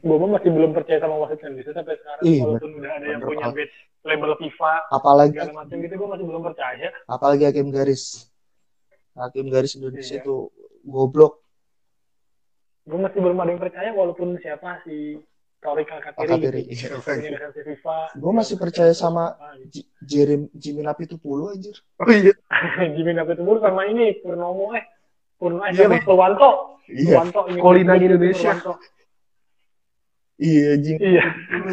gue masih belum percaya sama wasit Indonesia sampai sekarang Ih, walaupun udah ada yang bener, punya badge label FIFA apalagi segala macam gitu gue masih belum percaya. apalagi hakim garis. Hakim garis Indonesia Iya. itu goblok. Gue masih belum ada yang percaya walaupun siapa si Torik FIFA Gue masih percaya sama- J- Jerem Jimmy Napi itu puluh anjir. Oh iya. Jimmy Napitubur sama ini Purnomo eh. Purnomo eh Iya, siapa nih. Purwanto. Iya. Purwanto ini. Kolina Indonesia. Iya Jimmy iya.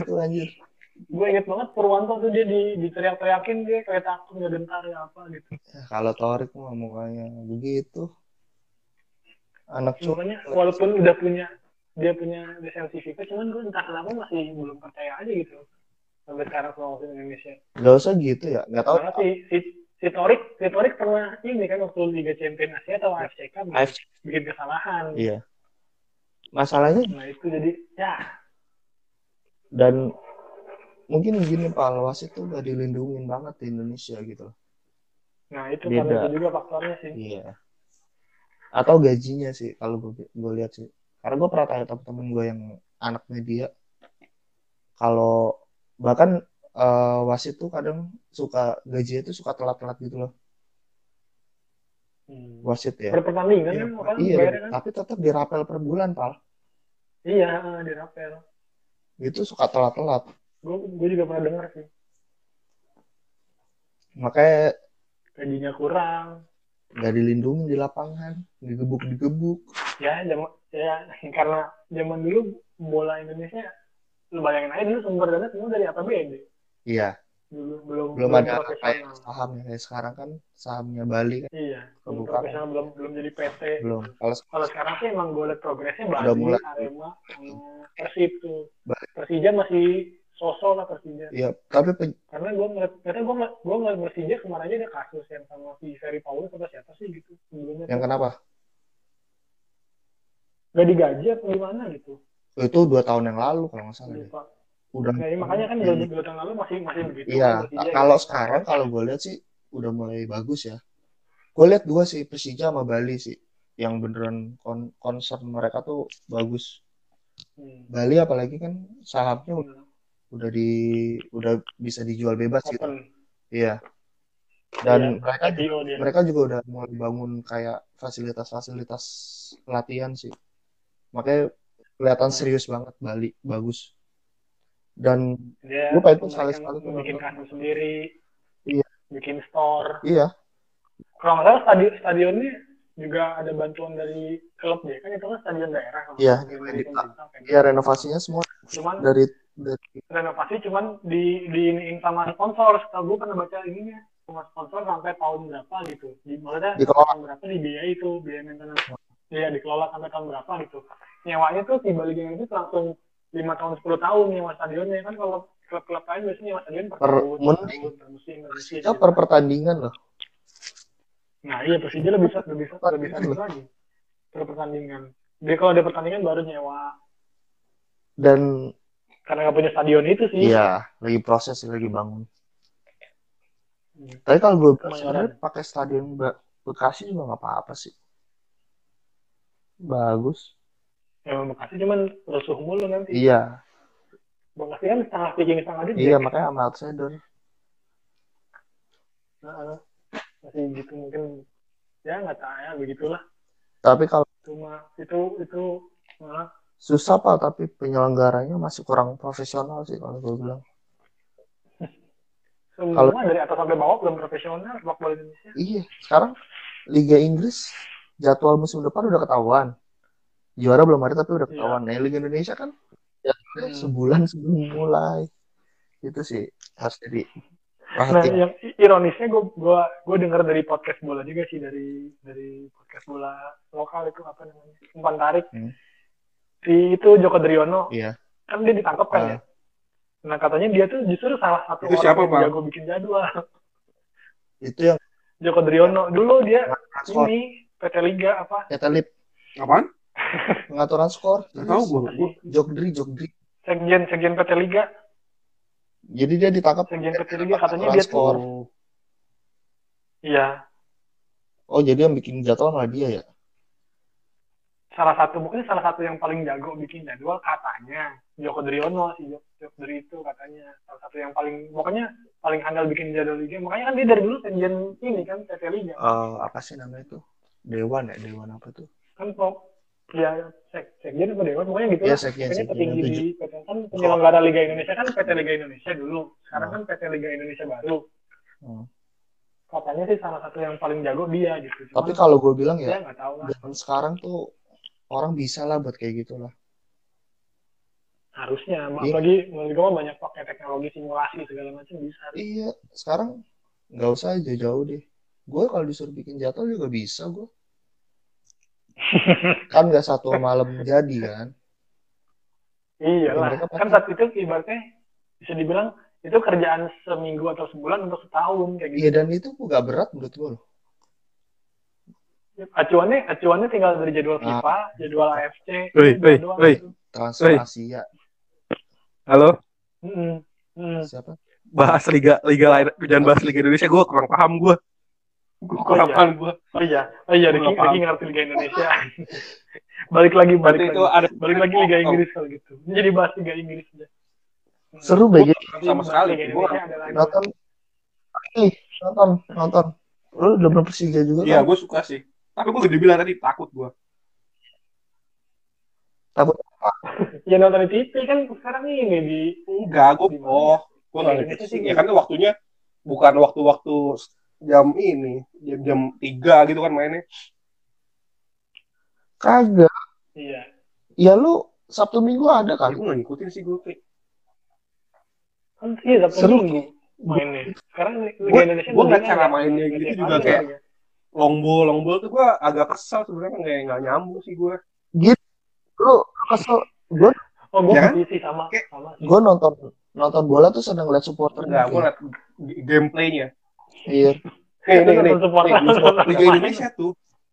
Itu anjir gue inget banget Purwanto tuh dia di diteriak-teriakin dia kayak takut nggak gentar ya apa gitu. Ya, kalau Torik mah mukanya begitu. Anak cowok. Makanya walaupun udah punya dia punya lisensi FIFA, cuman gue entah kenapa masih belum percaya aja gitu. Sampai sekarang sama Indonesia. nggak usah gitu ya nggak tahu. Karena si, si, si Torik, si Torik pernah ini kan waktu Liga Champions Asia atau AFC AFC bikin kesalahan. iya. Masalahnya Nah itu jadi ya dan mungkin gini pak wasit tuh gak dilindungin banget di Indonesia gitu nah itu Beda. karena itu juga faktornya sih. iya atau gajinya sih kalau gue gue lihat sih karena gue pernah tanya temen gue yang anak media kalau bahkan eh, wasit tuh kadang suka gajinya tuh suka telat-telat gitu loh Hmm. wasit ya Per pertandingan iya, kan, kan iya kan? tapi tetap dirapel per bulan pal Iya, di itu suka telat-telat Gue juga pernah dengar sih. makanya Gajinya kurang. nggak dilindungi di lapangan digebuk-digebuk ya zaman ya karena zaman dulu bola Indonesia lu bayangin aja dulu sumber dana semua dari APBD iya belum belum ada kayak saham ya kayak sekarang kan sahamnya Bali kan iya Kebuka. profesional belum belum jadi PT belum. Kalau kalau sekarang sih emang gue liat progresnya Bali Udah mulai. Arema Persib tuh Bali. Persija masih sosok lah Persija. Iya tapi pen- karena gue ngeliat karena gue ngeliat gue ngeliat Persija kemarin aja ada kasus yang sama si Ferry Paulus atau siapa sih gitu sebelumnya. Yang kenapa? Gak digaji apa gimana gitu. Itu dua tahun yang lalu kalau nggak salah lupa udah nah, ini makanya kan dua, dua tahun lalu masih masih begitu iya Persija kalau gitu. sekarang kalau gue lihat sih udah mulai bagus ya gue lihat dua sih Persija sama Bali sih yang beneran kon concern mereka tuh bagus Hmm. Bali apalagi kan sahamnya udah, Hmm. udah di udah bisa dijual bebas gitu Open. iya dan Iya, mereka dia. mereka juga udah mulai bangun kayak fasilitas-fasilitas latihan sih makanya kelihatan Hmm. serius banget Bali bagus dan Lupa itu mereka sekali-sekali tuh bikin kasus sendiri. Iya. Bikin store. iya Kalau nggak salah stadion stadionnya juga ada bantuan dari klub deh. Kan itu kan stadion daerah. kalau Iya, di- kan. iya renovasinya semua Cuman dari dari renovasi cuman di di iniin sama sponsor. Kalau gue pernah baca ininya sama sponsor sampai tahun berapa gitu. Di, maksudnya Dikelola. tahun berapa dibiayai itu biaya maintenance. Iya dikelola sampai tahun berapa gitu. Nyewanya tuh di Bali Gang itu langsung lima tahun 10 tahun nyewa stadionnya kan kalau klub-klub lain biasanya nyewa stadion per Per- tahun, per musim, per musim, Persija gitu. per pertandingan loh Nah iya Persija lebih bisa lebih bisa lebih loh. lagi per pertandingan. Dia kalau ada pertandingan baru nyewa dan karena nggak punya stadion itu sih. iya lagi proses sih, lagi bangun Hmm. tapi kalau gue sebenarnya pakai stadion Be- Bekasi juga nggak apa-apa sih bagus Ya Bekasi cuman rusuh mulu nanti. iya Bekasi kan setengah picking setengah gede. iya makanya sama outsider Nah, masih gitu mungkin ya nggak tahu ya begitulah. tapi kalau Cuma itu itu malah susah pak tapi penyelenggaranya masih kurang profesional sih kalau gue bilang semua Kalau- dari atas sampai bawah belum profesional sepak bola Indonesia. iya sekarang Liga Inggris jadwal musim depan udah ketahuan juara belum ada tapi udah Iya. ketahuan nah Liga Indonesia kan jadwalnya Hmm. sebulan sebelum mulai itu sih harus jadi Nah, perhatian yang i- ironisnya gue gua gue dengar dari podcast bola juga sih dari dari podcast bola lokal itu apa namanya umpan tarik. Hmm. Si itu Joko Driono iya kan dia ditangkap kan Ah. ya. Nah katanya dia tuh justru salah satu Itu orang siapa, yang Pak? jago bikin jadwal. itu yang Joko Driono dulu dia ini PT Liga apa Etelip Apaan? Pengaturan skor. Tahu gua. si Jogdri. Jogdri sekjen sekjen PT Liga. Jadi dia ditangkap sekjen PT Liga katanya dia skor. tuh iya. Oh jadi yang bikin jadwal malah dia ya? Salah satu mungkin salah satu yang paling jago bikin jadwal katanya. Joko Driono si Joko, Joko Dri itu katanya. Salah satu yang paling pokoknya paling handal bikin jadwal liga. Makanya kan dia dari dulu sekjen ini kan PT Liga. Eh, apa sih namanya itu? Dewan ya Dewan apa tuh? Kan kok ya sek sekjen apa dewan pokoknya gitu Iya, lah. sekjen, pokoknya sekjen. petinggi di PT kan penyelenggara Liga Indonesia kan PT Liga Indonesia dulu. Sekarang Hmm. kan PT Liga Indonesia baru. Hmm. katanya sih salah satu yang paling jago dia gitu. Cuman tapi kalau gue bilang ya tahu lah. sekarang tuh orang bisa lah buat kayak gitu lah. Harusnya Iya. apalagi menurut gue banyak pakai teknologi simulasi segala macam bisa. Iya sekarang nggak usah jauh-jauh deh. Gue kalau disuruh bikin jadwal juga bisa gue kan nggak satu malam jadi kan iyalah Mereka pasti- kan saat itu ibaratnya bisa dibilang itu kerjaan seminggu atau sebulan untuk setahun kayak gitu iya dan itu nggak berat menurut gue loh acuannya acuannya tinggal dari jadwal Ah. FIFA jadwal AFC Woi, woi, doang woi. gitu. transfer. Asia Halo. Mm. siapa bahas liga liga lain, jangan bahas liga Indonesia. Gue kurang paham gue. Gue kurang iya. paham gue. oh iya. Oh iya Gua Ricky, paham. Ricky ngerti Liga Indonesia. Balik lagi balik Berarti lagi. itu ada balik lagi Liga Inggris kalau gitu. Jadi bahas Liga Inggris aja. Seru BG sama sekali. Lagi. Nonton. Ih nonton nonton. Lu udah belum Persija juga Iya, kan gue suka sih. Tapi gue udah bilang tadi takut gue. ya nonton di TV kan sekarang ini di Enggak, gue oh, gue Indonesia ngikutin sih. Ya kan itu waktunya bukan waktu-waktu jam ini, jam jam tiga gitu kan mainnya. kagak iya ya lu Sabtu Minggu ada Gue kan nggak ngikutin sih gue. kan iya Sabtu Seru. Minggu mainnya sekarang Gua- Indonesia ngeliat mendingan cara ya. mainnya gitu juga hari kayak- ya. Long ball, long ball tuh gue agak kesal sebenarnya nggak nggak nyambung sih gue. lu kesel gue oh gue Ya kan? sih sama gue nonton nonton bola tuh seneng liat supporter Enggak, gue liat gameplaynya. Iya Nih, nih, Liga. Indonesia tuh,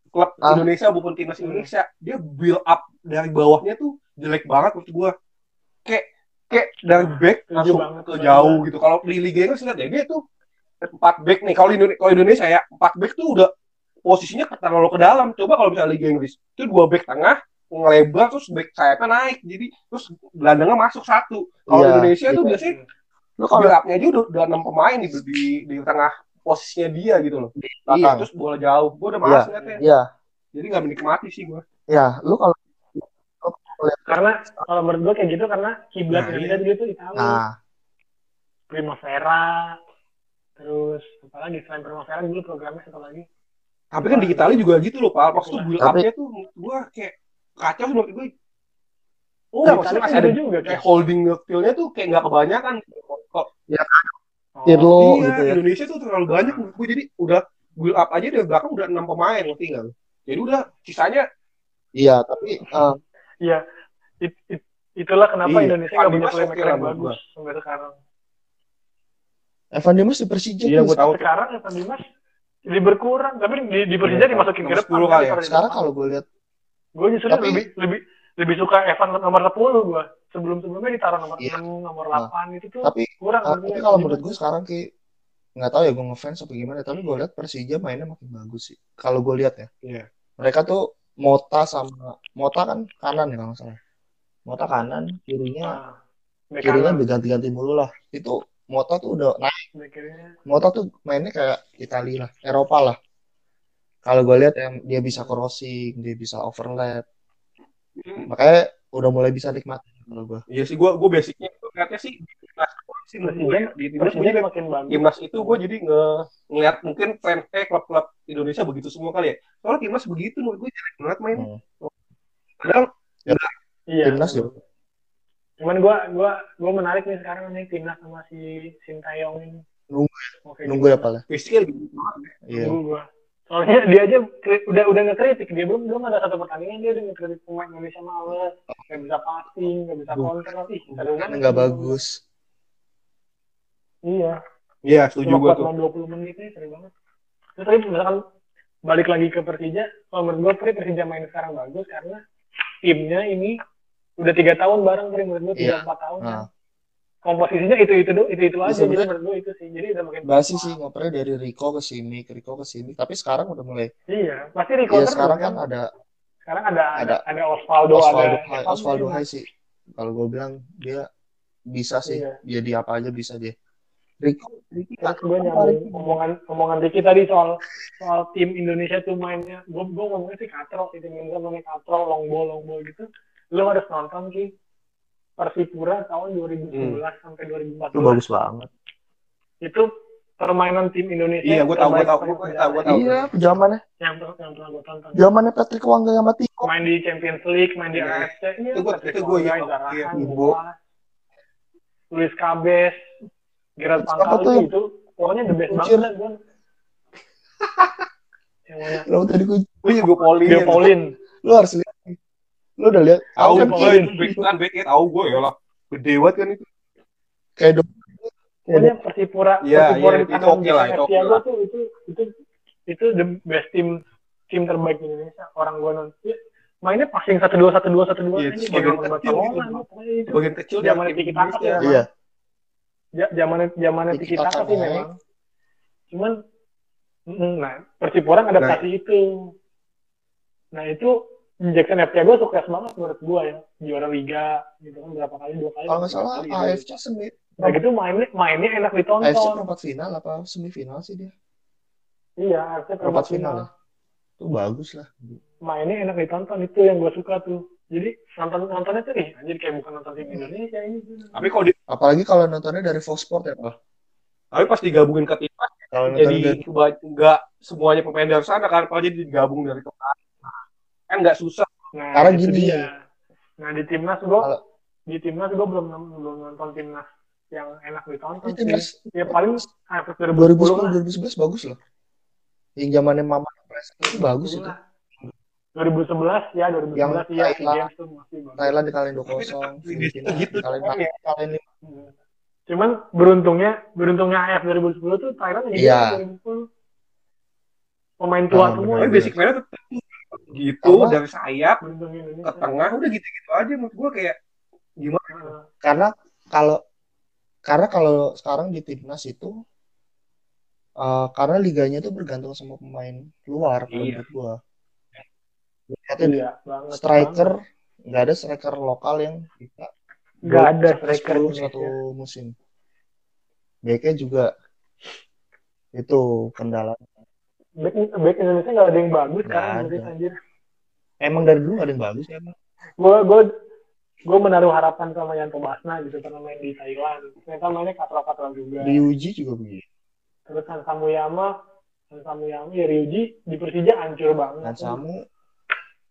klub Ah. Indonesia maupun timnas Indonesia, dia build up dari bawahnya tuh jelek banget menurut gue. Kayak kayak dari back Setuju langsung banget, ke jauh gitu. Kalau di Liga Inggris lihat ya, dia tuh empat back nih. Kalau Indonesia, kalau Indonesia ya empat back tuh udah posisinya terlalu ke dalam. Coba kalau misalnya Liga Inggris itu dua back tengah ngelebar terus back sayapnya naik jadi terus gelandangnya masuk satu kalau Iya, Indonesia tuh gitu. biasanya lu kalau build up-nya aja udah, udah enam pemain di, di di tengah posisinya dia gitu loh. Belakang. Iya. terus bola jauh. Gue udah malas ngeliatnya iya. Jadi nggak menikmati sih gue ya lu kalau karena kalau menurut gue kayak gitu karena kiblat Nah, Indonesia dulu tuh Italia. Nah. Primavera terus apa lagi? Selain Primavera dulu programnya satu lagi. Tapi kan di Italia juga gitu loh pak. Pas tuh build up-nya tuh gue kayak kacau sih menurut gue enggak maksudnya masih ada juga kayak kayak holding midfield-nya tuh kayak nggak kebanyakan. Kok Pirlo iya gitu ya. Indonesia tuh terlalu banyak menurut gue jadi udah build up aja dari belakang udah enam pemain ngerti nggak lu? jadi udah sisanya iya tapi eh, iya it- it- itulah kenapa Iya, Indonesia nggak punya playmaker yang bagus sampai sekarang. Evan Dimas di Persija Iya, gua tahu. sekarang Evan Dimas jadi berkurang tapi di, di Persija Iya, dimasukin ke depan 10 kali ya. sekarang kalau gue lihat gue justru Tapi- lebih lebih lebih suka Evan nomor 10 gue sebelum sebelumnya ditaruh nomor Iya. 6 nomor Ah. 8 itu tuh tapi kurang menurut tapi gue. kalau menurut gue sekarang ki nggak tahu ya gue ngefans apa gimana tapi gue lihat Persija mainnya makin bagus sih kalau gue lihat ya Iya. mereka tuh Mota sama Mota kan kanan ya kalau salah Mota kanan kirinya Ah, bek kirinya kanan, berganti-ganti mulu lah itu Mota tuh udah naik. Mota tuh mainnya kayak Italia lah Eropa lah kalau gue lihat yang dia bisa crossing dia bisa overlap makanya udah mulai bisa nikmatin kalau gue Iya sih, gue gue basicnya gue ngeliatnya sih di timnas sih ya. di timnas gue makin bagus timnas itu gue jadi nge ngeliat mungkin fans eh klub-klub Indonesia begitu semua kali ya. Soalnya timnas begitu menurut gue jelek banget main. Hmm. Padahal iya timnas juga cuman gue gua gua menarik nih sekarang nih timnas sama si Sintayong ini Nunggu Oke, nunggu ya pal fisiknya lebih banget. iya nunggu gua soalnya dia aja kri- udah udah ngekritik. Dia belum belum ada satu pertandingan dia udah ngekritik pemain Indonesia males. Nggak bisa passing nggak bisa counter. Kan nggak bagus. Iya. Iya, setuju gue tuh. cuma 20 menit nih seru banget. Terus tadi misalkan balik lagi ke Persija kalau menurut gue Pri, Persija main sekarang bagus karena timnya ini udah tiga tahun bareng Pri, menurut gue tiga Iya. empat tahun. Kan. Nah komposisinya itu itu itu itu aja jadi sebenarnya- menurut gue itu sih jadi udah makin basi sih ngopernya dari Rico ke sini ke Rico ke sini tapi sekarang udah mulai iya pasti Rico ya sekarang kan kan ada Sekarang ada ada, Ada Osvaldo, Osvaldo ada Hai, Osvaldo. Hai sih. Kalau gue bilang dia bisa sih. Iya. Jadi apa aja bisa dia. Rico, Ricky kan gue nyambung omongan omongan Ricky tadi soal soal tim Indonesia tuh mainnya, gue gue ngomongnya sih katrok, itu Indonesia mainnya katrok, long ball, long ball gitu. Lu harus nonton sih Persipura tahun 2011 sampai 2014 itu bagus banget. itu permainan tim Indonesia Iya, gue tahu, gue tahu, gue tahu, gue tahu. Iya, zamannya yang pernah yang pernah gue tonton zamannya Patrick Wangga sama Tiko. main di Champions League main di Iya. AFC iya, Itu Patrick itu Indra iya. Ibo. Boas, Luis Cabes Gerard Pangkal itu, yang- itu pokoknya the best banget gue yang mana Lo tadi gue Gue juga Paulin. Bill Paulin lu harus. Lu udah lihat? Tahu Aku kan gue, Paulin. back kan ya, tahu gue ya lah. Gede banget kan itu. kayak do- pokoknya Persipura Iya, Persipura iya, di itu tangan oke lah, itu oke lah. tuh itu itu itu the best team tim terbaik di Indonesia orang gue nonton Ya, mainnya passing satu dua satu dua satu dua Iya, ini nonton kecil itu Bagian kecil Zaman Tiki Taka ya. Iya. Zamannya zamannya Tiki Taka sih memang cuman nah Persipura adaptasi itu nah itu Jackson F. Thiago sukses banget menurut gua ya juara liga gitu kan berapa kali dua kali Kalau nggak salah kali, AFC semi nah gitu mainnya mainnya enak AFC ditonton perempat final apa semifinal sih dia? iya AFC Perempat final. final ya? Itu bagus lah. mainnya enak ditonton itu yang gua suka tuh jadi nonton nontonnya tuh ih anjir kayak bukan nonton tim Indonesia ini Tapi kalau di, Apalagi kalau nontonnya dari Fox Sport ya, Pak. tapi pas digabungin ke tim Kalau jadi dari nggak semuanya pemain dari sana kan, kalau jadi digabung dari kemarin. Kan nggak susah. nah Karena itu gini. dia. nah di timnas gua Kalau- di timnas gua belum belum nonton timnas yang enak ditonton itu sih. timnas ya paling AFF 2010 lah 2010 2011 bagus loh. Yang zamannya Mama Pres itu bagus itu. 2011 ya 2011 Yang iya SEA Thailand. Tuh masih bagus. Thailand dikalahin 2-0, Tapi tetap Filipina gitu dikalahin ya. dikalahin lima. Cuman beruntungnya beruntungnya AFF 2010 tuh Thailand jadi Iya. 2010. Pemain tua Ah, semua Tapi benar. basic mainnya tetap gitu Apa? dari sayap ke tengah udah gitu-gitu aja menurut gue kayak gimana. Karena kalau karena kalau sekarang di timnas itu eh, karena liganya tuh bergantung sama pemain luar Iya. menurut gua. Lihatin Iya, banget. striker nggak ada striker lokal yang bisa Nggak ada striker 10 Indonesia. satu musim. BK juga itu kendala. Back, back Indonesia nggak ada yang bagus kan ada. menurut anjir. Emang dari dulu nggak ada yang bagus ya, emang. Gue gue gue menaruh harapan sama Yanto Basna gitu pernah main di Thailand. Ternyata mainnya katro-katro juga. Ryuji juga begitu. Terus Han Samuyama, Han Samuyama ya Ryuji di Persija hancur banget. Dan Samu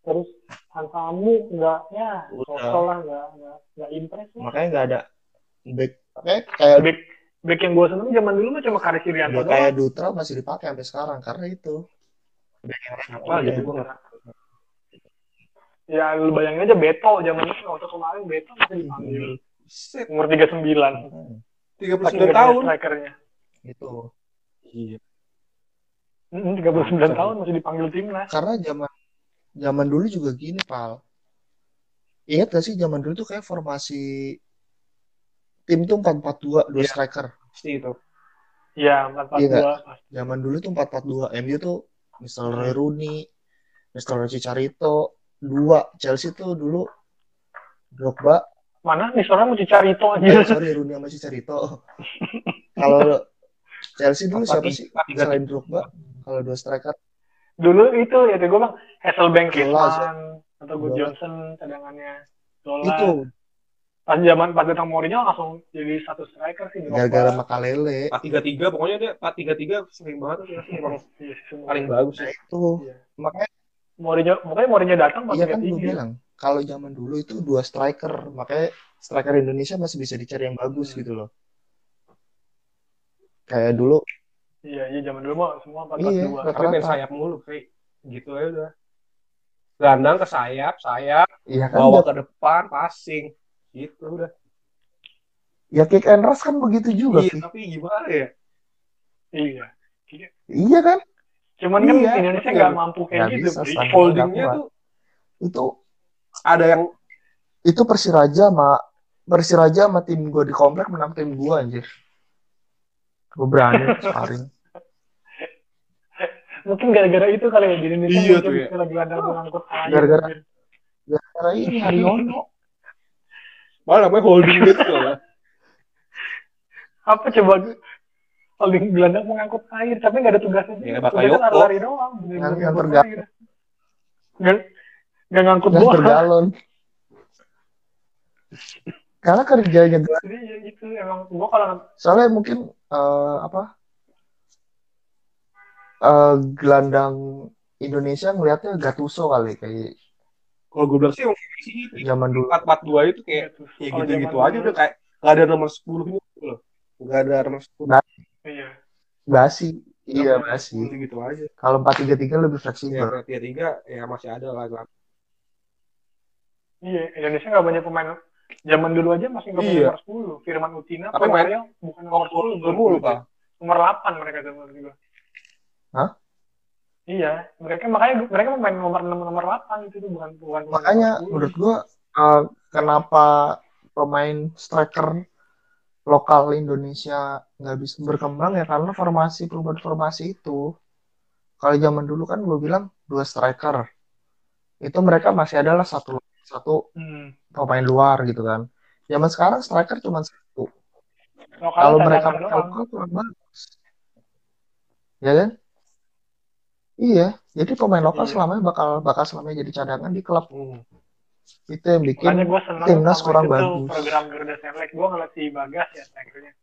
Terus Han Samu nggak ya sosok lah nggak nggak impress makanya nggak ada back kayak kayak Back back yang gue seneng zaman dulu mah cuma Karis Irianto back kayak Dutra masih dipakai sampai sekarang karena itu. Back yang Apa apa gitu, ya? gua nggak- Ya lu bayangin aja Beto zaman itu waktu kemarin Beto masih dipanggil Set, umur 39. Hmm, 39 Saking gede tahun. strikernya. Itu Iya. Hmm, 39 tahun masih dipanggil timnas. karena zaman zaman dulu juga gini pal. Ingat gak sih zaman dulu tuh kayak formasi tim tuh 4-4-2 dua Iya. striker. Pasti itu. Iya, 442. Zaman dulu tuh 4-4-2 MU tuh. Roy Rooney, Mr. Chicharito, dua Chelsea tuh dulu Drogba, Mana nih seorang mau Cicarito eh, aja. sorry Rooney sama Chicharito. Kalau Chelsea dulu siapa sih Empat, selain Drogba? Kalau dua striker Dulu itu ya gue bilang Hasselbank Kitman atau Good. Johnson cadangannya. Zola. itu Pas zaman pas datang Mourinho langsung jadi satu striker sih. Gara-gara Makalele. 433 pokoknya dia 433 sering banget tuh sih emang Iya, sih, semua. paling bagus Nah ya. itu Iya. makanya Mourinho, makanya Mourinho datang pas iya kan gue 33. bilang kalau zaman dulu itu dua striker makanya striker Indonesia masih bisa dicari yang bagus Hmm. gitu loh. Kayak dulu Iya, iya zaman dulu mah semua 442. Iya, Tapi main sayap mulu kayak gitu aja udah. Gelandang ke sayap, sayap, iya kan bawa ke depan, passing. Gitu udah. ya kick and rush kan begitu juga Iya, Ki. tapi gimana ya? Iya. Iya kan Cuman kan Iya, Indonesia tapi nggak mampu kayak nggak gitu. bisa. Holdingnya tuh itu ada yang itu Persiraja sama Persiraja sama tim gue di komplek menang tim gue anjir. Gue berani sparring. Mungkin gara-gara itu kali ya di Indonesia Iya tuh ya. istilah gelandang pengangkut air. Gara-gara- Gara-gara ini Haryono. Malah namanya holding gitu lah. Apa coba holding gelandang mengangkut air tapi nggak ada tugasnya. Ya. Tugasnya lari-lari doang. ngangkut air. Nggak ngangkut bola. bergalon. Karena kerjanya gelandang. Jadi ya itu emang gua kalau Soalnya mungkin eh, apa? eh, gelandang Indonesia ngelihatnya Gattuso kali kayak Kalau gue bilang sih sih zaman dulu. empat empat dua itu kayak gitu. ya gitu-gitu zaman aja dulu- udah kayak nggak ada nomor sepuluh nya gitu loh. Nggak ada nomor sepuluh. Iya. Basi. Iya, basi. Gitu aja. Kalau 4-3-3 lebih Ya fleksibel. tiga tiga ya masih ada lah. Iya, Indonesia nggak banyak pemain. Zaman dulu aja masih nggak punya Iya. nomor 10. Firman Utina, Tapi main- Mario bukan nomor 10. Nomor sepuluh pak. Nomor 8 mereka zaman juga. Hah? Iya, mereka makanya mereka main nomor 6 nomor 8 itu tuh bukan bukan Makanya nomor 10. menurut gua eh, kenapa pemain striker lokal Indonesia nggak bisa berkembang ya karena formasi perubahan formasi itu. Kalau zaman dulu kan gue bilang dua striker. Itu mereka masih adalah satu satu Hmm. pemain luar gitu kan. Zaman sekarang striker cuma satu. Kalau mereka lokal kurang bagus. Ya kan? Iya, jadi pemain lokal Iya. selamanya bakal bakal selamanya jadi cadangan di klub. Hmm. Itu yang bikin timnas kurang itu bagus. program Garuda Select. Gue ngeliat si Bagas ya strikernya.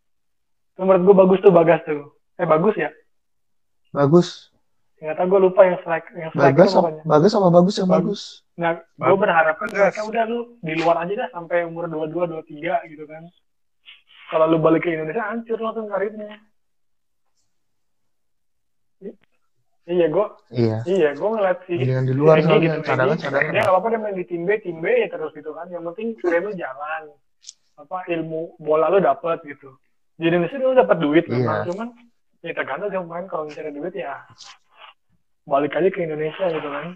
Itu menurut gue bagus tuh Bagas tuh. Eh bagus ya? bagus. Nggak tahu gue lupa yang strike yang striker Bagas sama, bagus sama bagus yang Bagus. bagus. Nah, gue berharap kan Bagas. mereka udah lu di luar aja dah sampai umur 22, 23 gitu kan. Kalau lu balik ke Indonesia hancur langsung karirnya. Iya, gue Iya. iya gue ngeliat si Dengan di luar soalnya gitu, Egy. cadangan-cadangan. Dia nggak apa-apa dia main di tim B, tim B ya terus gitu kan. Yang penting karir lu jalan. Apa ilmu bola lu dapet gitu. Di Indonesia lu dapet duit Iya. cuman ya tergantung sih main kalau mencari duit ya balik aja ke Indonesia gitu kan.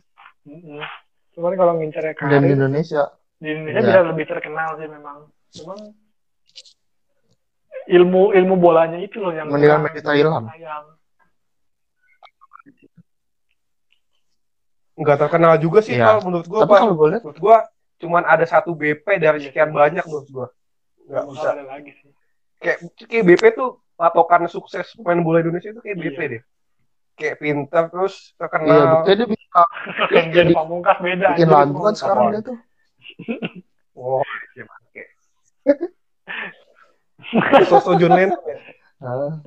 Cuman kalau ngincar Dan di karir Indonesia di Indonesia Iya. bisa lebih terkenal sih memang. Cuman ilmu ilmu bolanya itu loh yang Mendingan main di Thailand. sayang. Nggak terkenal juga sih Iya. Pal, menurut gua. tapi kalau Menurut gua cuman ada satu BP dari sekian banyak menurut gua. Nggak bisa. ada lagi sih. Kayak, kayak BP tuh patokan sukses pemain bola Indonesia itu kayak BP Iya. deh. Kayak pinter terus iya terkenal. buktinya dia bisa Yang jadi pamungkas beda. bikin Jadi lagu kan sekarang dia tuh. Oh, iya pakai. Sosok John Lennon. ya?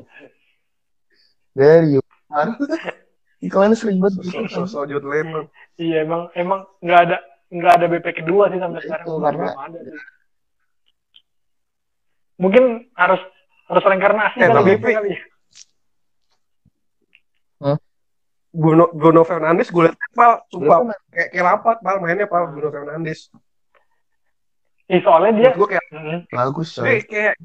There you are. Iklannya sering banget. Sosok John Lennon. Iya emang emang nggak ada nggak ada BP kedua sih sampai Itu sekarang. karena- Belum ada sih. Mungkin harus harus reinkarnasi Eh, kali tapi BP kali ya. Bruno, Bruno Fernandes gue liat pal, sumpah kan kayak kayak lampat pal mainnya pal Bruno Fernandes. Ih, soalnya dia Menurut gue kayak Mm. bagus coy. kayak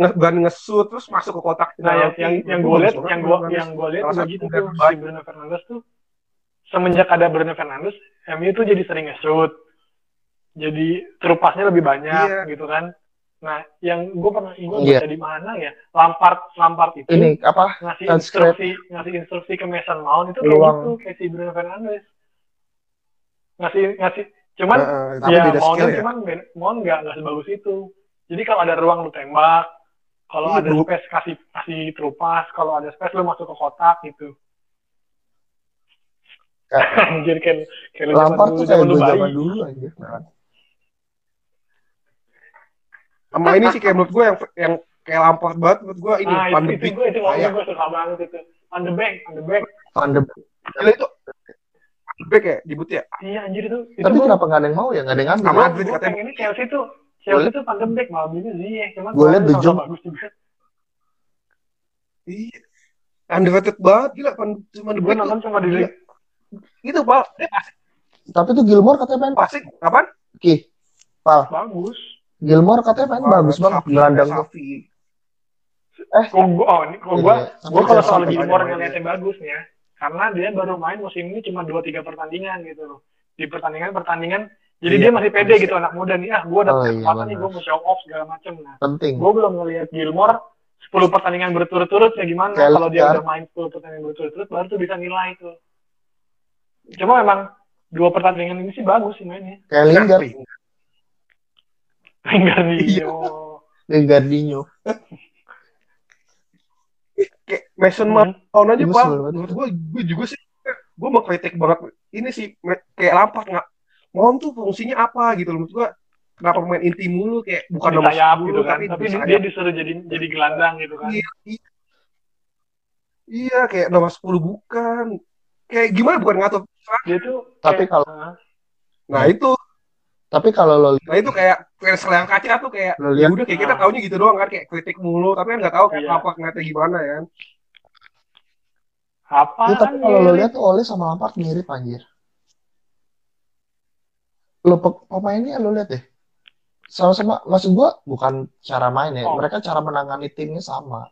nge ban ngesut terus masuk ke kotak Nah, yang yang, yang gue lihat, yang gue yang gue lihat gitu pemain tuh si Bruno Fernandes tuh semenjak ada Bruno Fernandes, MU tuh jadi sering nge-shoot. Jadi terupasnya lebih banyak Iya. gitu kan. Nah, yang gue pernah gue Iya. baca di mana ya, Lampard Lampard itu Ini apa? ngasih Transcript. instruksi ngasih instruksi ke Mason Mount itu kayak gitu kayak si Bruno Fernandes ngasih ngasih cuman tapi ya skill ya. cuman Mount nggak nggak sebagus itu jadi kalau ada ruang lu tembak kalau Iya, ada bro. space kasih kasih terupas kalau ada space lu masuk ke kotak gitu anjir kayak kayak Lampard dulu tuh kayak zaman gue dulu aja. Sama ini sih kayak menurut gue yang yang kayak Lampard banget menurut gue ini nah Van itu, de itu Beek. gue itu Kayak- gue suka banget itu on the back on the back Van de Gila itu Van de Beek ya debut ya. iya anjir itu itu Tapi gua- kenapa nggak ada yang mau ya? Nggak ada yang ngambil. Sama? Madrid gue katanya. pengen ini Chelsea tuh Chelsea tuh Van de Beek malam ini Ziyech cuman Gua liat kemarin De sama Jong. bagus juga. Iya. Underrated banget. Gila Van de gue nonton cuma di Gila. Itu pal, dia Tapi tuh Gilmore katanya main. Passing kapan? Ki. Pal, bagus. Gilmore katanya main bagus. banget. Gelandang tuh. Safi. Kok gua, oh, ini kok gua, Iya, gua tapi kalau soal Gilmore ngeliatnya bagus ya, karena dia baru main musim ini cuma dua tiga pertandingan gitu loh. Di pertandingan pertandingan, jadi Iya, dia masih pede bisa. gitu anak muda nih, ah gua udah Oh, iya, kesempatan nih, gua mau show off segala macem. Nah, Penting. gua belum ngeliat Gilmore 10 pertandingan berturut-turut ya gimana? Kalau dia udah main 10 pertandingan berturut-turut baru tuh bisa nilai tuh. Cuma memang dua pertandingan ini sih bagus sih mainnya. Kayak Lingard, Lingardinho Lingardinho. kayak Mason Hmm. Mount tahun aja pak. menurut gue gue juga sih gue mau kritik banget ini sih kayak Lampard nggak Mount tuh fungsinya apa gitu loh menurut gue kenapa main inti mulu kayak bukan nomor sayap 10 gitu kan tapi, tapi di dia disuruh jadi jadi gelandang gitu kan Iya, iya. Iya, kayak nomor 10 bukan. Kayak gimana bukan ngatur. dia tuh Tapi kayak- kalau- ah, Nah, itu Tapi kalau lo nah itu kayak kayak selayang kaca tuh kayak lo ya lihat udah kayak kita Ah. taunya gitu doang kan kayak kritik mulu tapi kan nggak tahu kayak Iya. apa ngeliatnya gimana ya kan. apa Ya, tapi kalau lo lihat tuh Ole sama Lampard mirip anjir. Lo pe- pemainnya lo lihat deh. Sama-sama maksud gua bukan cara main ya. Oh. Mereka cara menangani timnya sama.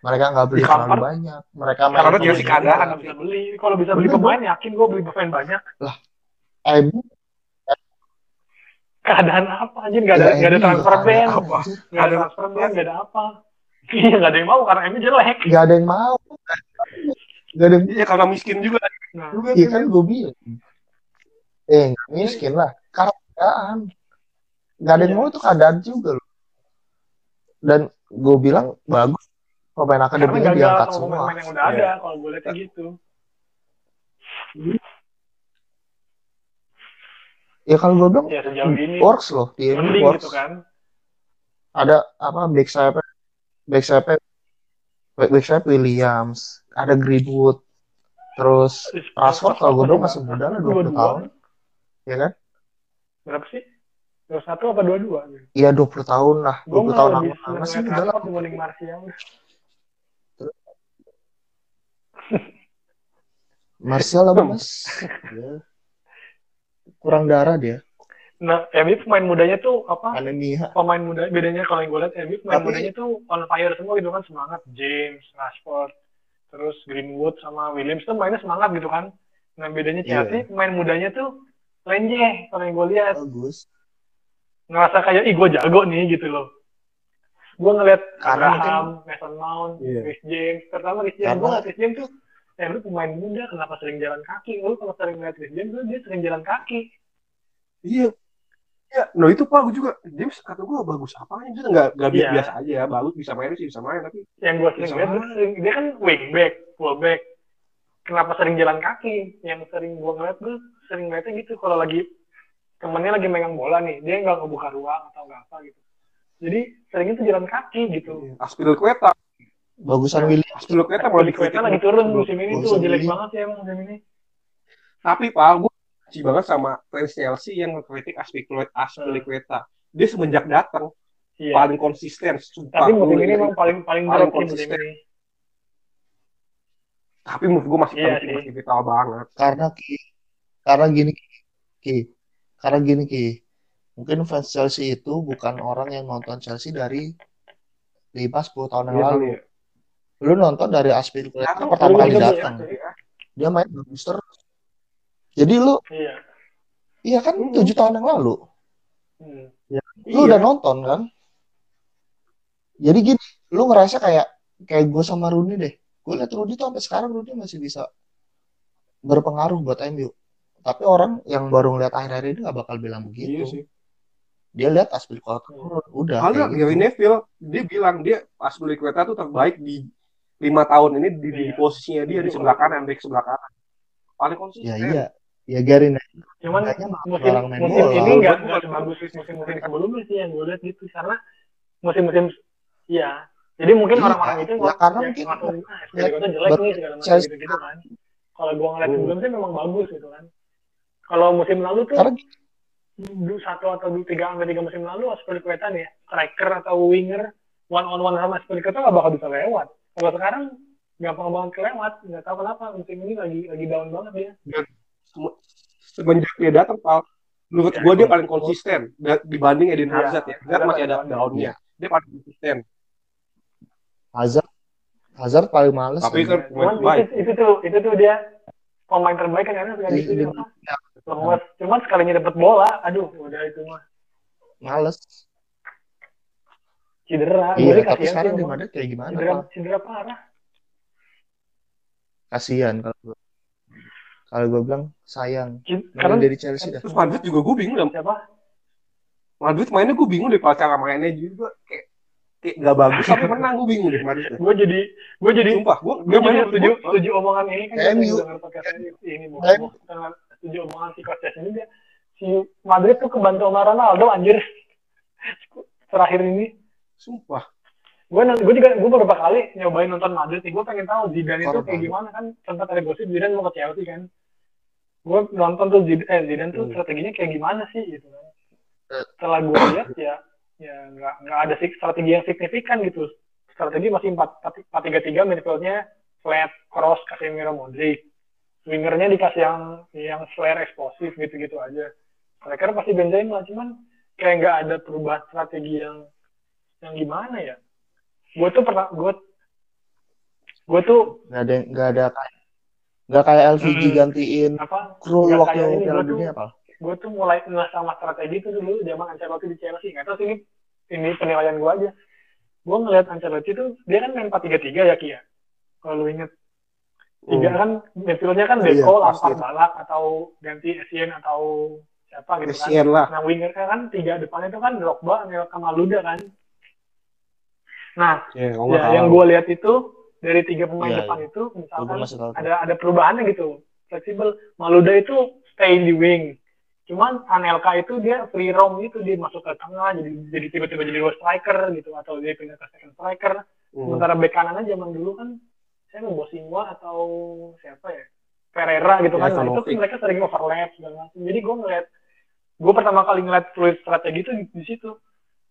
Mereka nggak beli terlalu banyak. Mereka main Karena Kalau Chelsea bisa keadaan. nggak bisa beli kalau bisa beli Bener, pemain yakin gue beli pemain banyak MU keadaan apa aja nggak ada ya, nggak ada transfer ban anjir. nggak ada transfer ban nggak ada apa iya nggak ada yang mau karena MU jelek Nggak ada yang mau. Nggak ada yang Iya karena miskin juga. nah Juga Iya tuh. kan gue bilang. Eh miskin lah. Karena keadaan. Nggak ada yang Iya. mau itu keadaan juga loh. Dan gue bilang bagus. Pemain akademinya diangkat semua. pemain-pemain yang udah Iya. ada kalau gue lihatnya gitu Ya kalau gue bilang ya sejauh ini works loh. Di MU works. gitu kan Ada apa back sayap back sayap back sayap Williams. Ada Greenwood. Terus Rashford kalau gue bilang masih muda lah 20 dua tahun. Ya kan? Berapa sih dua satu apa dua dua Iya 20 tahun lah. gue 20 tahun lama. Masih muda lah. Dibanding Martial Martial lah mas. Ya. Kurang darah dia. nah MU pemain mudanya tuh apa Anemia. pemain muda bedanya kalau yang gue lihat MU pemain Tapi- mudanya tuh on fire semua gitu kan semangat James Rashford terus Greenwood sama Williams tuh mainnya semangat gitu kan nah bedanya Iya. Chelsea pemain mudanya tuh lenje kalau yang gue lihat Bagus. ngerasa kayak ih gue jago nih gitu loh gue ngeliat Karena Abraham, Mason Mount, Iya. Chris James pertama Chris James gue ngeliat Chris James tuh eh lu pemain muda kenapa sering jalan kaki lu kalau sering ngeliat Chris James tuh dia sering jalan kaki Iya. Iya, no itu pak gue juga James kata gue bagus apanya dia nggak nggak Iya. biasa aja bagus bisa main sih bisa main tapi yang gue sering lihat dia kan wingback, fullback. Kenapa sering jalan kaki? Yang sering gue ngeliat tuh sering ngeliatnya gitu kalau lagi temennya lagi megang bola nih, dia nggak ngebuka ruang atau nggak apa gitu. Jadi seringnya tuh jalan kaki gitu. Aspilicueta Bagusan William. Aspilicueta mau Kalau di Kuwait lagi turun musim ini tuh jelek banget ya emang musim ini. tapi pak gue benci banget sama fans Chelsea yang ngekritik Aspilicueta Aspilicueta dia semenjak datang Iya. paling konsisten sumpah Tapi musim ini emang paling paling Paling konsisten. ini. Tapi menurut gue masih Iya penting sih. masih vital banget Karena Ki. Karena gini Ki. Karena gini Ki. Mungkin fans Chelsea itu bukan orang yang nonton Chelsea dari 5-10 tahun yang Iya lalu. kali ya. Lu nonton dari Aspilicueta Karena pertama kali datang. ya. Dia main bagus terus. Jadi lu, Iya. iya kan Hmm. 7 tahun yang lalu. Hmm. Lu Iya. udah nonton kan? Jadi gini, lu ngerasa kayak kayak gue sama Rooney deh. Gue liat Rooney tuh sampai sekarang Rooney masih bisa berpengaruh buat MU. Tapi orang yang baru ngeliat akhir-akhir ini gak bakal bilang Iya begitu. sih. Dia lihat Aspilicueta Hmm. udah Ada kayak Gary gitu. Neville dia bilang dia Aspilicueta tuh terbaik di lima tahun ini di, di Iya. posisinya dia di sebelah kanan back sebelah kanan paling konsisten Ya iya. Ya Gary Neville Cuman Makanya musim larang main musim ini nggak nggak sebagus musim-musim sebelumnya sih yang gue lihat gitu karena musim-musim iya jadi mungkin Iya, orang-orang itu ya karena yang mungkin- ya, Spilicueta jelek nih segala macam Chelsea- gitu gitu kan. Kalau gue ngeliat Hmm. sebelumnya sih memang bagus gitu kan. Kalau musim lalu tuh Karena- dulu satu atau tiga sampai tiga musim lalu Spilicueta nih ya, striker atau winger one on one sama Spilicueta nggak bakal bisa lewat. Kalau sekarang gampang banget kelewat nggak tahu kenapa musim ini lagi lagi down banget ya semenjak dia datang Pal menurut Ya, gua dia kalau- paling konsisten dibanding Eden Iya, Hazard ya. Hazard masih ada ada daunnya dia paling konsisten Hazard Hazard paling males. Tapi kan. cuman itu, itu tuh itu tuh dia pemain terbaik kan karena sekali Di- itu cuman sekalinya dapat bola aduh udah itu mah males. cedera. Iya, tapi kasihan sekarang di. Madrid kayak gimana, Cedera, Pak? cedera parah. Kasihan kalau gue. Kalau gue bilang sayang. Karena dari Chelsea dah. Terus Madrid juga gue bingung siapa? Madrid mainnya gue bingung deh cara mainnya juga kayak kayak gak bagus tapi menang gue bingung deh Madrid. Gue jadi gue jadi Sumpah, gue gue jadi setuju setuju omongan ini kan MU. ini setuju omongan si coach ini dia si Madrid tuh kebantu sama Ronaldo anjir terakhir ini Sumpah. gue gue juga gue beberapa kali nyobain nonton Madrid nih gue pengen tahu Zidane itu kayak gimana kan sempat ada gosip Zidane mau ke Chelsea kan gue nonton tuh Zidane, eh, Zidane tuh Hmm. strateginya kayak gimana sih gitu kan Eh. setelah gue lihat ya ya nggak nggak ada sih strategi yang signifikan gitu. Strategi masih empat empat tiga tiga midfieldnya flat cross Casemiro Modric. Wingernya dikasih yang yang flare eksplosif gitu gitu aja. Mereka pasti Benzema cuman kayak nggak ada perubahan strategi yang yang gimana ya. Gue tuh pernah gue gue tuh Nggak ada nggak ada kayak nggak kayak LVG Hmm. gantiin apa? Nggak waktu Piala Dunia apa? Gue tuh mulai nggak sama strategi itu dulu zaman Ancelotti di Chelsea. Nggak tahu sih ini ini penilaian gue aja. Gue ngeliat Ancelotti tuh dia kan main 4-3-3 ya Kia kalau lu inget tiga kan midfieldnya kan Iya, Deco, pasti. Lampard, Balak atau ganti Essien atau siapa gitu kan. Kesian lah. nah wingernya kan tiga depannya itu kan Drogba, Anelka, Maluda kan. Nah Ya, gua ya, yang gue lihat itu dari tiga pemain Iya, depan iya. itu misalkan tuh. ada ada perubahannya gitu. Fleksibel. Maluda itu stay di wing cuman Anelka itu dia free roam gitu dia masuk ke tengah jadi jadi tiba-tiba jadi dua striker gitu atau dia pindah ke second striker. Hmm. sementara bek kanannya zaman dulu kan saya mau Bosingwa atau siapa ya? Pereira gitu Ya, kan. Nah, itu Ivanovic. mereka sering overlap segala macam. Jadi gue ngeliat gue pertama kali ngeliat fluid strategi itu di, di situ.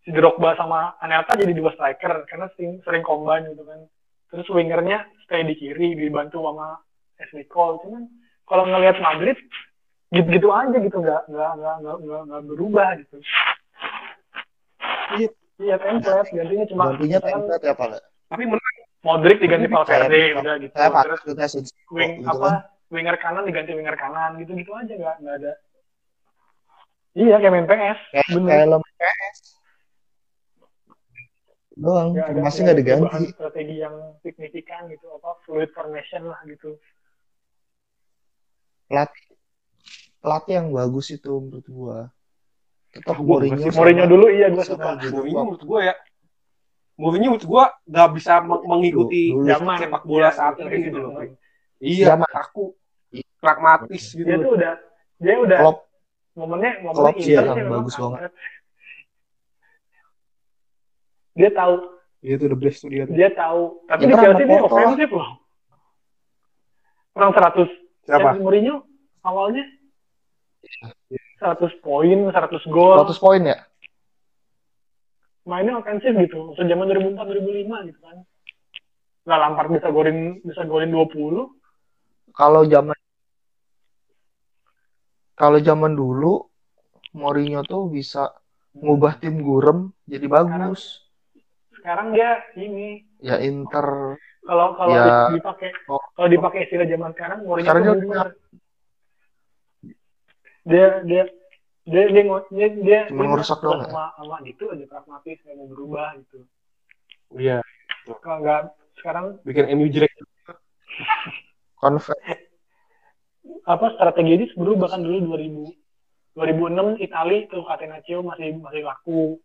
Si Drogba sama Anelka jadi dua striker karena sering sering combine gitu kan. Terus wingernya stay di kiri dibantu sama Ashley Cole. Cuman kalau ngelihat Madrid gitu-gitu aja gitu nggak nggak nggak nggak nggak, nggak berubah gitu Iya. iya template gantinya cuma Gantinya template ya Pak. Modric diganti Valverde udah gitu Pak terus kita wing gitu apa kan. winger kanan diganti winger kanan gitu gitu aja nggak nggak ada iya kayak main PS Kayak bener kayak PS. Doang, ada masih nggak diganti. strategi yang signifikan gitu apa fluid formation lah gitu Pelatih pelatih yang bagus itu menurut gua. Tetap Ah, gua nggak Mourinho. sama- Mourinho dulu iya gue sama suka Mourinho menurut gue ya Mourinho menurut gue gak bisa meng- mengikuti Dulu- zaman sepak bola Iya, saat ini gitu loh. zaman. Iya, Zaman. aku pragmatis gitu. dia tuh udah dia udah Klopp momennya momennya Klopp sih Inter yang bagus banget. dia tahu Dia tuh the best tuh dia. tuh. dia tahu tapi di Chelsea dia ofensif loh kurang 100 Siapa? Chelsea Mourinho awalnya 100 poin 100 gol 100 poin ya? mainnya ofensif gitu waktu zaman 2004 2005 gitu kan nggak Lampard bisa golin bisa golin 20 Kalau zaman kalau zaman dulu Mourinho tuh bisa ngubah tim gurem jadi bagus. sekarang dia ini Ya Inter kalau kalau Ya. dipakai kalau dipakai istilah zaman sekarang Mourinho Sekarang tuh dia dia dia dia dia dia dia ngerusak doang sama sama gitu aja pragmatis nggak mau berubah gitu. Iya, kalau nggak sekarang bikin MU jelek. Conve- apa strategi ini berubah kan dulu 2000 2006 Itali tuh Catenaccio masih masih laku.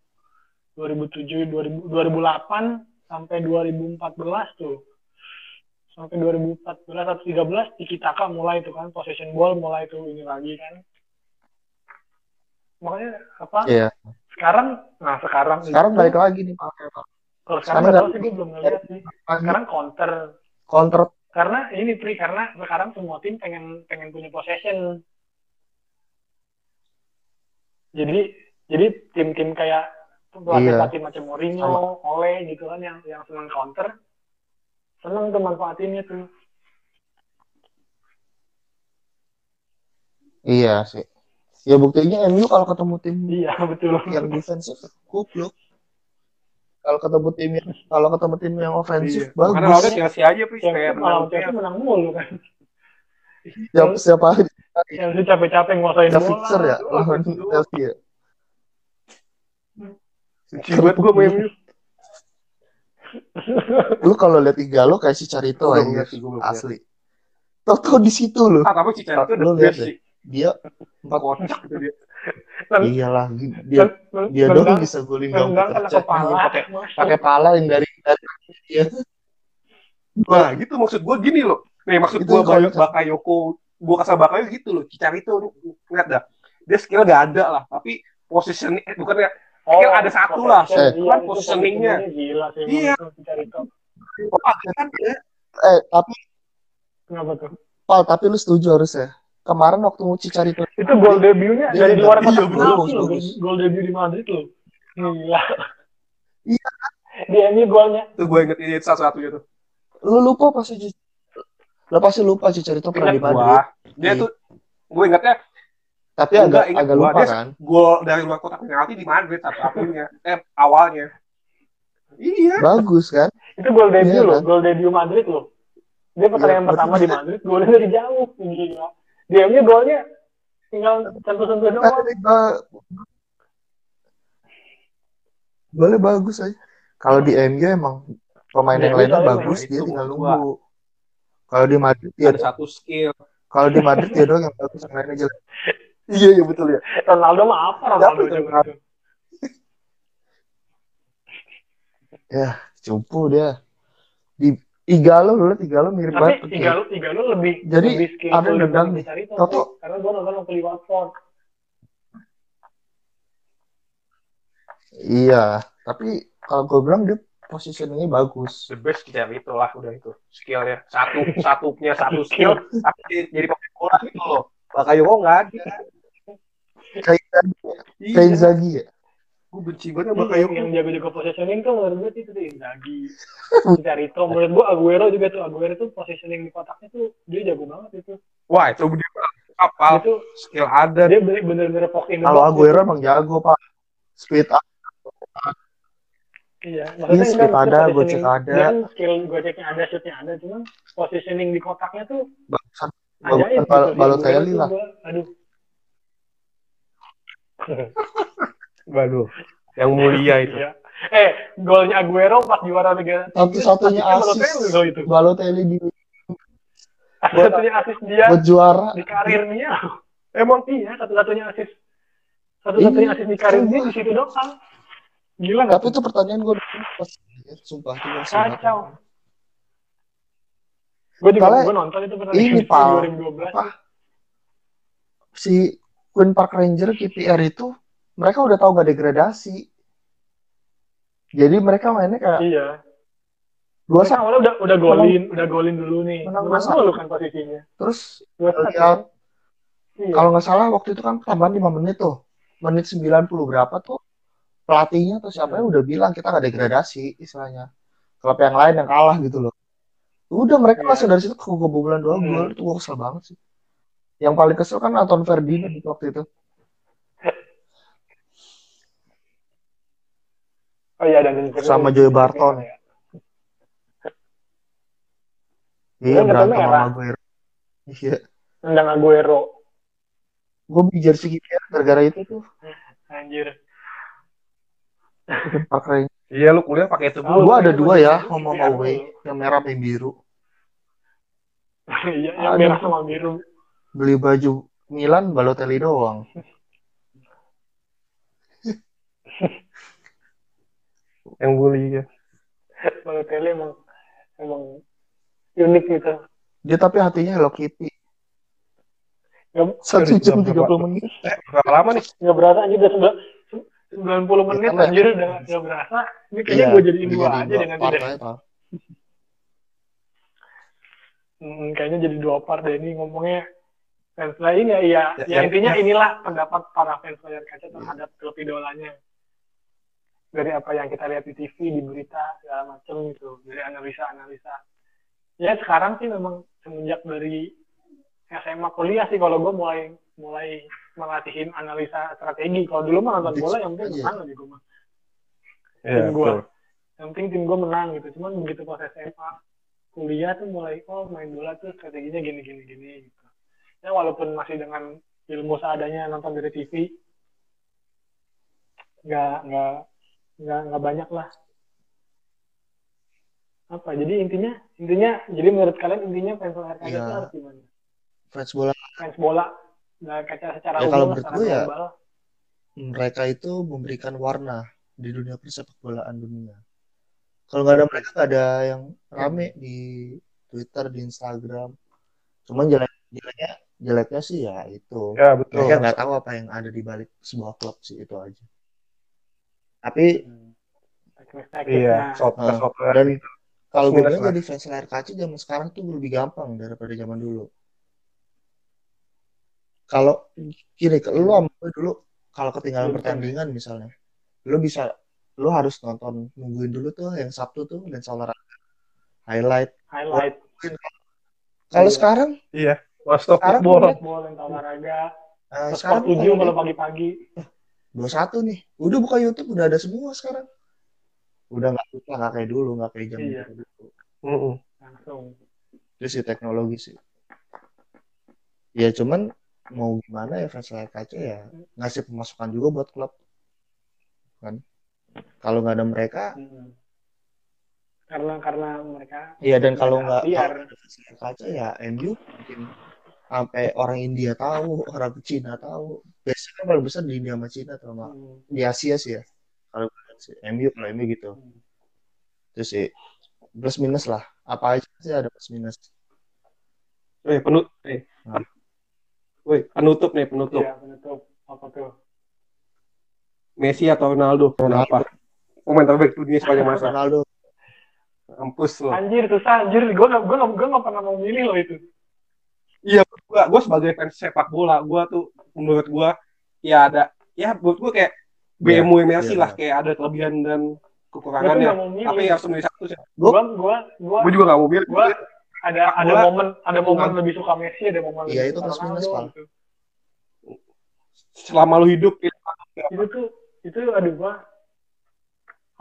2007 2000, 2008 sampai 2014 tuh. Sampai 2014 atau 13 Tiki Taka mulai tuh kan possession ball mulai tuh ini lagi kan makanya apa Iya. sekarang nah sekarang Sekarang itu- balik lagi nih Pak. kalau sekarang sekarang nggak tahu sih gue belum ngeliat sih sekarang counter Counter karena ini Pri karena sekarang semua tim pengen pengen punya possession jadi jadi tim-tim kayak pelatih Iya. pelatih macam Mourinho, Ole gitu kan yang yang senang counter senang tuh manfaatinnya tuh Iya sih. Ya buktinya MU kalau ketemu tim iya betul yang defensif goblok. Kalau ketemu tim yang kalau ketemu tim yang ofensif Iya. Karena bagus. lawannya Chelsea aja, Pris. yang Kayak kalau menang Chelsea menang mulu kan Siapa siapa yang sih capek-capek nguasain siapa bola fixer ya lawan. Chelsea ya. Banget gue sama MU. Lu kalau lihat Igalo kayak si Carito aja sih, asli. Tau-tau di situ lu. Ah, tapi itu Lu udah best sih. Dia empat Kocak dia. iyalah dia dia doang bisa kaca. kepala. pakai masuk. Pakai pala yang dari dari dia. Nah, gitu maksud gue gini loh. Nih, maksud Itu gue kalau- Bakayoko, gue kasar Bakayo gitu loh. Cicarito, lihat dah. Dia skill gak ada lah, tapi position eh, bukannya Skill ada satu lah. Eh. iya, Kan itu positioningnya. Gila sih. Iya. itu oh, kan ya. Eh, tapi Kenapa tuh? Pal, tapi lu setuju harusnya. Kemarin waktu Cicarito Itu gol debutnya Dia dari luar Iya, kotak bagus, penalti bagus, loh. bagus. Gol- debut di Madrid loh. Gila. Iya. Dia ini golnya. Tuh gue inget ini satu-satunya tuh. lu lupa pasti lu pasti lupa Cicarito pernah di Madrid. gua. Dia Iya. tuh gue ingetnya Tapi Enggak, agak agak gua. lupa Dia- kan. gol dari luar kotak penalti di Madrid satu-satunya. Eh, awalnya. Iya. Bagus kan? Itu gol debut Iya, loh. kan? Gol debut Madrid loh. Dia pertandingan Iya, pertama di Madrid. Golnya dari jauh. Gila. Dia golnya tinggal sentuh-sentuh doang. Eh, Boleh bagus aja. Kalau di MU emang pemain yang lainnya bagus, dia itu, tinggal nunggu. Kalau di Madrid dia Ada satu skill. kalau di Madrid dia doang yang bagus yang lainnya jelek. Iya, iya betul ya. Ronaldo mah apa Ronaldo? Ya, cupu dia. Igalo lu liat Igalo mirip Tapi banget. tiga lu tiga lu lebih Jadi, lebih ada dibanding nih. Toto. karena gua nonton waktu di Watford. Iya, tapi kalau gue bilang dia positioningnya bagus. The best kita itu lah udah itu skillnya satu satu punya satu skill tapi jadi- pemain bola gitu loh. Bakayoko nggak ada. Kayak kayak Iya. Inzaghi ya. Gue benci banget sama Yang, Bakayoko. yang jago-jago positioning tuh menurut gue itu tuh Inzaghi, Cicarito. Menurut gua Aguero juga tuh Aguero tuh positioning di kotaknya tuh dia jago banget itu. Wah itu dia kapal tuh skill ada. dia bener- bener-bener pok in the Kalau Aguero emang jago pak. Speed up, Iya, Iya, speed kan ada, gocek ada. Dia kan skill goceknya ada, shootnya ada, cuman positioning di kotaknya tuh bagusan ajaib Bal- gitu. Balotelli lah. aduh. Waduh. Yang mulia itu. Iya. Eh, golnya Aguero pas juara Liga Satu-satunya Asisnya asis itu. Balotelli di Satu-satunya asis dia buat juara. di karirnya. Emang Iya, satu-satunya asis. Satu-satunya Iya, asis di karir dia sumpah. di situ doang. Gila nggak? Tapi itu pertanyaan gue pas sumpah itu. Kacau. Gue juga gue nonton itu pertandingan ini, Pal. 2012. Apa? Si Queen Park Ranger KPR itu mereka udah tahu gak degradasi. Jadi mereka mainnya kayak Iya. dua satu awalnya udah udah golin, udah golin dulu nih. Menang Menang dua satu. kan posisinya. terus. Lihat. Iya. kalau nggak salah waktu itu kan tambahan 5 menit tuh. Menit 90 berapa tuh pelatihnya atau siapa udah bilang kita gak degradasi istilahnya. Klub yang lain yang kalah gitu loh. Udah mereka Iya. langsung dari situ kebobolan dua Hmm. gol itu gue kesel banget sih. Yang paling kesel kan Anton Ferdinand waktu itu. Oh iya dan Sama Joey Barton. Ya. Iya berantem sama. Aguero. Iya. Tendang Aguero. Gue beli jersey KPR gara-gara itu tuh. Anjir. Pakai. iya lu kuliah pakai itu Oh, dulu. Gue ada iya, dua iya, ya, iya, home iya, away, iya. yang merah sama yang biru. Iya, yang Ada merah sama biru. Beli baju Milan Balotelli doang. Yang bully ya. Balotelli emang emang unik gitu. Dia tapi hatinya Hello Kitty. Nggak, Satu jam Berapa- 30 menit. Eh, berapa lama nih? nggak berasa anjir udah sembilan- 90 menit Iya, anjir udah udah berasa. Ini kayaknya gue jadiin dua aja dengan tidak. aja, Pak. Hmm, kayaknya jadi dua part deh ini ngomongnya fans lain ya iya Ya, ya, yang- intinya yang- inilah pendapat para fans layar kaca terhadap klub idolanya dari apa yang kita lihat di TV di berita segala macam gitu dari analisa analisa ya sekarang sih memang semenjak dari SMA kuliah sih kalau gue mulai mulai melatihin analisa strategi. Kalau dulu mah nonton bola yang penting Iya. menang aja gue mah. Iya, Tim betul. yang penting tim gue menang gitu. Cuman begitu pas SMA kuliah tuh mulai oh main bola tuh strateginya gini gini gini gitu. Ya walaupun masih dengan ilmu seadanya nonton dari TV nggak nggak nggak nggak banyak lah apa jadi intinya intinya jadi menurut kalian intinya fans bola Iya. itu harus gimana fans bola fans bola nah, kaca secara Ya, umum kalau menurut secara gue ya, global. mereka itu memberikan warna di dunia persepak bolaan dunia. Kalau nggak ada mereka nggak ada yang rame di Twitter, di Instagram. Cuman jelek jeleknya jeleknya sih ya itu. Ya betul. Mereka nggak tahu apa yang ada di balik sebuah klub sih itu aja. Tapi Hmm. Iya, software Nah, software. dan kalau gue bilang jadi fans layar kaca zaman sekarang tuh lebih gampang daripada zaman dulu. Kalau gini, lu sama gue dulu kalau ketinggalan pertandingan misalnya, lu bisa lu harus nonton nungguin dulu tuh yang Sabtu tuh dan olahraga highlight. highlight Kalau Iya. sekarang, Iya. Wastok Sekarang football. football yang olahraga terus sekarang sport tujuh kalau pagi-pagi 21 nih, udah buka YouTube udah ada semua sekarang. Udah nggak susah nggak kayak dulu, nggak kayak zaman Iya. dulu. Langsung Itu sih teknologi sih. Ya cuman mau gimana ya fans kaca ya ngasih pemasukan juga buat klub kan. Kalau nggak ada mereka, Hmm. karena karena mereka iya dan kalau nggak kaca ya MU mungkin sampai orang India tahu, orang Cina tahu. Biasanya kan paling besar di India sama Cina atau sama Hmm. di Asia sih ya. Kalau gue MU kalau MU gitu. Hmm. Terus sih plus minus lah. Apa aja sih ada plus minus. Eh, penut eh. Nah. Woi, penutup nih, penutup. Iya, penutup apa tuh Messi atau Ronaldo? Ronaldo. Kenapa? Pemain terbaik dunia sepanjang masa. Ronaldo Kampus loh. anjir susah anjir gue gak gue gak gue gak pernah mau milih loh itu Gua, gua sebagai fans sepak bola, gua tuh menurut gua ya ada ya menurut gua kayak BMW Messi iya, lah iya. kayak ada kelebihan dan gue kekurangannya. Tapi harus memilih satu sih. gue gue gue Gua juga gak mau milih. Gua- ada ada bola, momen ada momen bukan. lebih suka Messi ada momen Iya, itu plus minus, Pal. gitu. Selama lu hidup ya, itu tuh itu aduh gua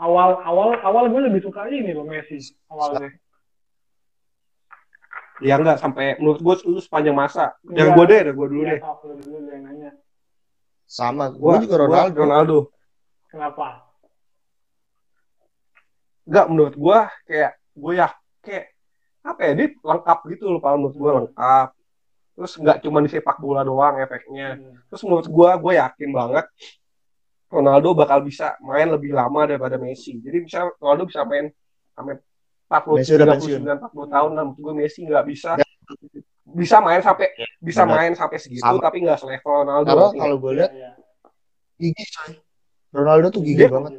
awal awal awal gue lebih suka ini loh Messi awalnya ya enggak sampai menurut gua lu sepanjang masa. Iya. Yang gua deh, ada gua dulu Iya, deh. sama. Gue juga gua Ronaldo. Ronaldo. kenapa Enggak menurut gua kayak gue ya kayak apa ya dia lengkap gitu loh Pak menurut gua lengkap. Terus nggak cuma di sepak bola doang efeknya. Hmm. Terus menurut gua gue yakin banget Ronaldo bakal bisa main lebih lama daripada Messi. Jadi bisa Ronaldo bisa main sampai 40 Messi udah pensiun. 39 40 tahun menurut gue Messi nggak bisa bisa main sampai bisa benar. main sampai segitu Sama. tapi nggak selevel Ronaldo. Karena kalau gue lihat Iya, gigi coy. Ronaldo tuh gigi Dia- banget.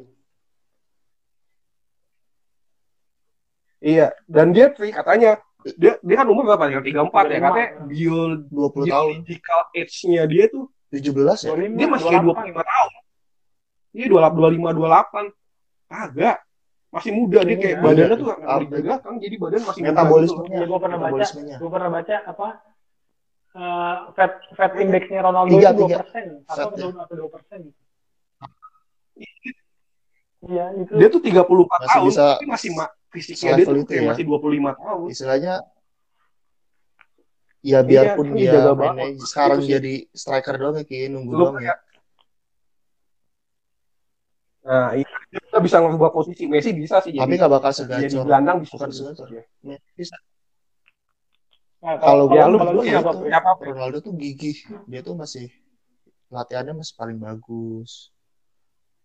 Iya, dan dia Tri, katanya dia dia kan umur berapa ya? 34 ya, katanya 35. bio 20 tahun. biological age-nya dia tuh 17 ya. 25, dia masih kayak 28. 25 tahun. Iya 25 28. Kagak. Masih muda dia kayak Iya. badannya tuh Ah, dijaga kan jadi badan masih muda gitu. Metabolismenya. Iya, gua pernah baca. Gue pernah baca apa eh, fat fat indexnya Ronaldo Tiga, itu dua tiga. persen atau dua persen iya itu Dia tuh 34 Masih tahun bisa tapi masih ma- fisiknya dia tuh itu kayak ya. masih 25 tahun. istilahnya ya biarpun kan dia banget. sekarang Itu jadi striker doang ya kayak nunggu doang ya. Nah, iya. Dia bisa ngubah posisi Messi bisa sih Tapi jadi nggak bakal jadi segacor. gelandang bisa. Bukan segacor. Bisa. Nah, Kalau Ya, lu kalau Pri? Siapa? Ronaldo tuh gigih. Dia tuh masih latihannya masih paling bagus.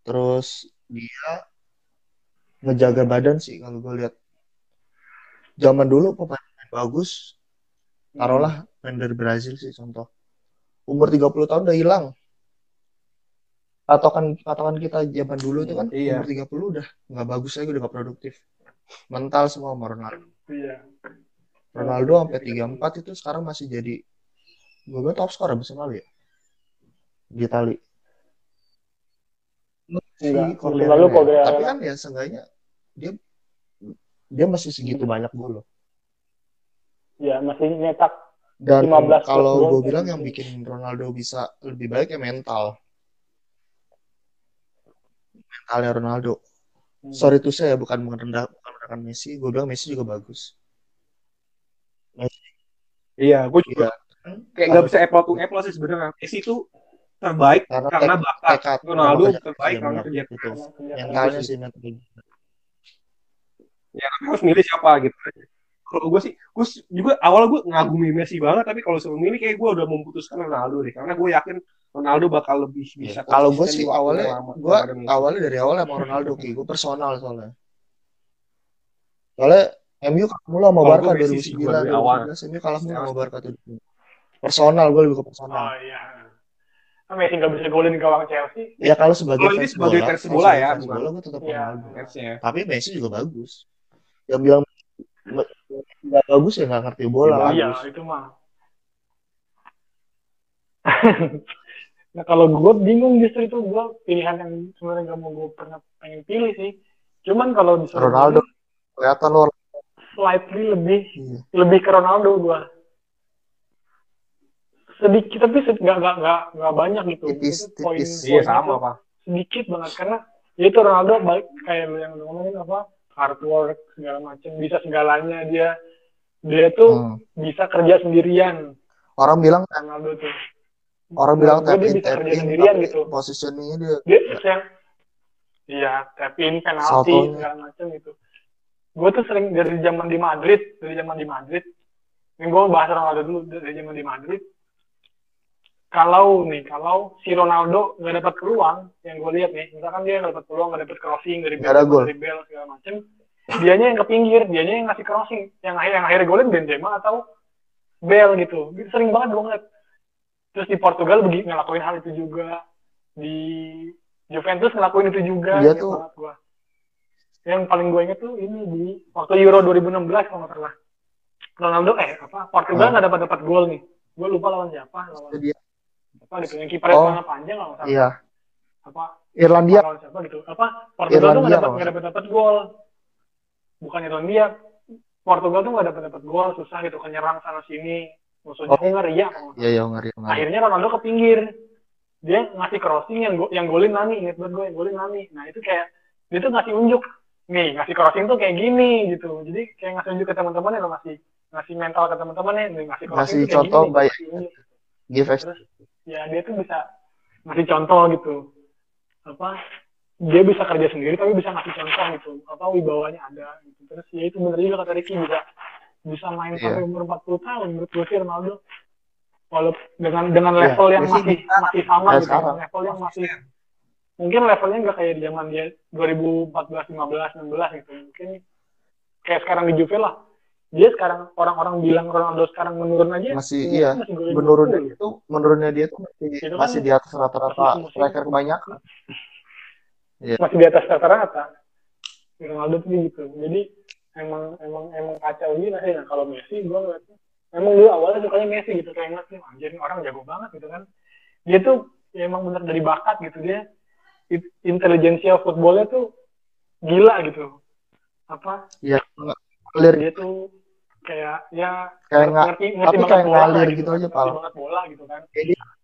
Terus dia ngejaga badan sih kalau gue lihat. Zaman dulu pemain bagus, taruhlah main dari Brazil sih contoh. Umur 30 tahun udah hilang. Patokan patokan kita zaman dulu itu kan Iya. umur 30 udah nggak bagus lagi udah nggak produktif. Mental semua sama Ronaldo. iya Ronaldo sampai 34 itu sekarang masih jadi gue bilang top scorer musim lalu ya di Itali. Si Enggak, Corleone musim lalu ya. Tapi kan ya seenggaknya dia dia masih segitu banyak gol loh. iya masih nyetak Dan 15 kalau gue bilang yang bikin Ronaldo bisa lebih baik ya mental. Mentalnya Ronaldo. Hmm. Sorry tuh saya bukan merendah bukan merendahkan Messi. Gue bilang Messi juga bagus. Iya, gue juga Iya. kayak nggak bisa apple to apple sih sebenarnya. Messi itu terbaik Karena karena tek- bakat. tekad Ronaldo terbaik iya, karena kerja Itu. Karena kerja Mentalnya keras. sih ya tapi harus milih siapa gitu kalau gue sih gue juga awalnya gue ngagumi Messi banget tapi kalau suruh milih kayak gue udah memutuskan Ronaldo deh karena gue yakin Ronaldo bakal lebih bisa Kalau gue sih awalnya, gue awalnya dari awal emang Ronaldo ki, gue personal soalnya. Soalnya MU kalah mulu sama Barca gue Messi sih, 2009, gue dari awal. 2011 MU kalah mulu sama Barca tuh. Personal gue lebih ke personal. Oh iya. Kan Messi nggak bisa golin gawang Chelsea. Ya kalau sebagai ini fans sebagai bola, fans bola ya, fans bola gue tetap Iya. Ronaldo. Fansnya. Tapi Messi juga bagus. Yang bilang nggak bagus ya nggak ngerti bola Iya, lah. Iya, itu mah. nah kalau gue bingung justru itu gue pilihan yang sebenarnya gak mau gue pernah pengen pilih sih. Cuman kalau disuruh Ronaldo. milih, Kelihatan lo. slightly lebih Iya. lebih ke Ronaldo gue. Sedikit tapi nggak nggak nggak nggak banyak gitu. Tipis, Itu poin- tipis. Iya sama pak. sedikit banget karena ya itu Ronaldo baik kayak lu yang ngomongin apa hard work segala macam bisa segalanya dia dia tuh Hmm. bisa kerja sendirian Orang bilang Ronaldo tuh orang bilang Menurut tap gua dia in bisa tap in sendirian tapi gitu. positioningnya dia dia yang iya tapin penalti Saltonya. segala macam gitu gue tuh sering dari zaman di Madrid dari zaman di Madrid ini gue bahas Ronaldo dulu dari zaman di Madrid kalau nih kalau si Ronaldo nggak dapat peluang yang gue lihat nih misalkan dia nggak dapat peluang nggak dapat crossing dari gol. dari Bell segala macam dianya yang ke pinggir dianya yang ngasih crossing yang akhir yang akhirnya golin Benzema atau Bell gitu sering banget gue ngeliat terus di Portugal begitu ngelakuin hal itu juga. Di Juventus ngelakuin itu juga Dia inget tuh- gua. yang paling gue inget tuh ini di waktu Euro 2016 kalau nggak salah. Ronaldo eh apa Portugal Oh. nggak dapat dapat gol nih. Gue lupa lawan siapa lawan dia. apa gitu yang kipernya Oh. celana panjang kalau nggak salah. Iya. Apa Irlandia. lawan siapa gitu. Apa Portugal tuh Irlandia nggak dapat nggak dapat dapat gol. Bukan Irlandia. Portugal tuh nggak dapat dapat gol susah gitu kenyerang sana sini musuhnya Oh. Hungaria nggak iya iya ngeri ngeri akhirnya Ronaldo ke pinggir. Dia ngasih crossing yang go- yang golin Nani inget banget gue yang golin Nani. Nah itu kayak dia tuh ngasih unjuk. Nih ngasih crossing tuh kayak gini gitu. Jadi kayak ngasih unjuk ke teman-temannya lo ngasih ngasih mental ke teman-temannya. Nih ngasih crossing Ngasih tuh kayak contoh gini, baik. ngasih give us terus ya dia tuh bisa ngasih contoh gitu. Apa dia bisa kerja sendiri tapi bisa ngasih contoh gitu. Apa wibawanya ada gitu. Terus ya itu bener juga kata Ricky bisa bisa main Iya. sampai umur 40 tahun menurut gue sih Ronaldo. Walaupun dengan dengan Iya, level yang Messi masih masih sama gitu sekarang. level yang masih mungkin levelnya nggak kayak di zaman dia 2014 15 16 gitu. Mungkin kayak sekarang di Juve lah. Dia sekarang orang-orang bilang Ronaldo sekarang menurun aja masih umurnya iya. masih golin menurunnya 20. itu menurunnya dia tuh masih, Itu kan? masih di atas rata-rata striker kebanyakan masih di atas rata-rata. Ronaldo tuh gitu. Jadi emang emang emang kacau gitu sih. Nah kalau Messi gue ngeliatnya emang dulu awalnya sukanya Messi gitu. Kayak ngeliat nih anjir orang jago banget gitu kan. Dia tuh ya emang bener dari bakat gitu. Dia intelijensia footballnya tuh gila gitu. Apa? Ya clear dia tuh kayak ya kayak nggak ngerti ngerti tapi banget kayak bola ngalir lah gitu aja, Pal. banget bola gitu kan. Dia-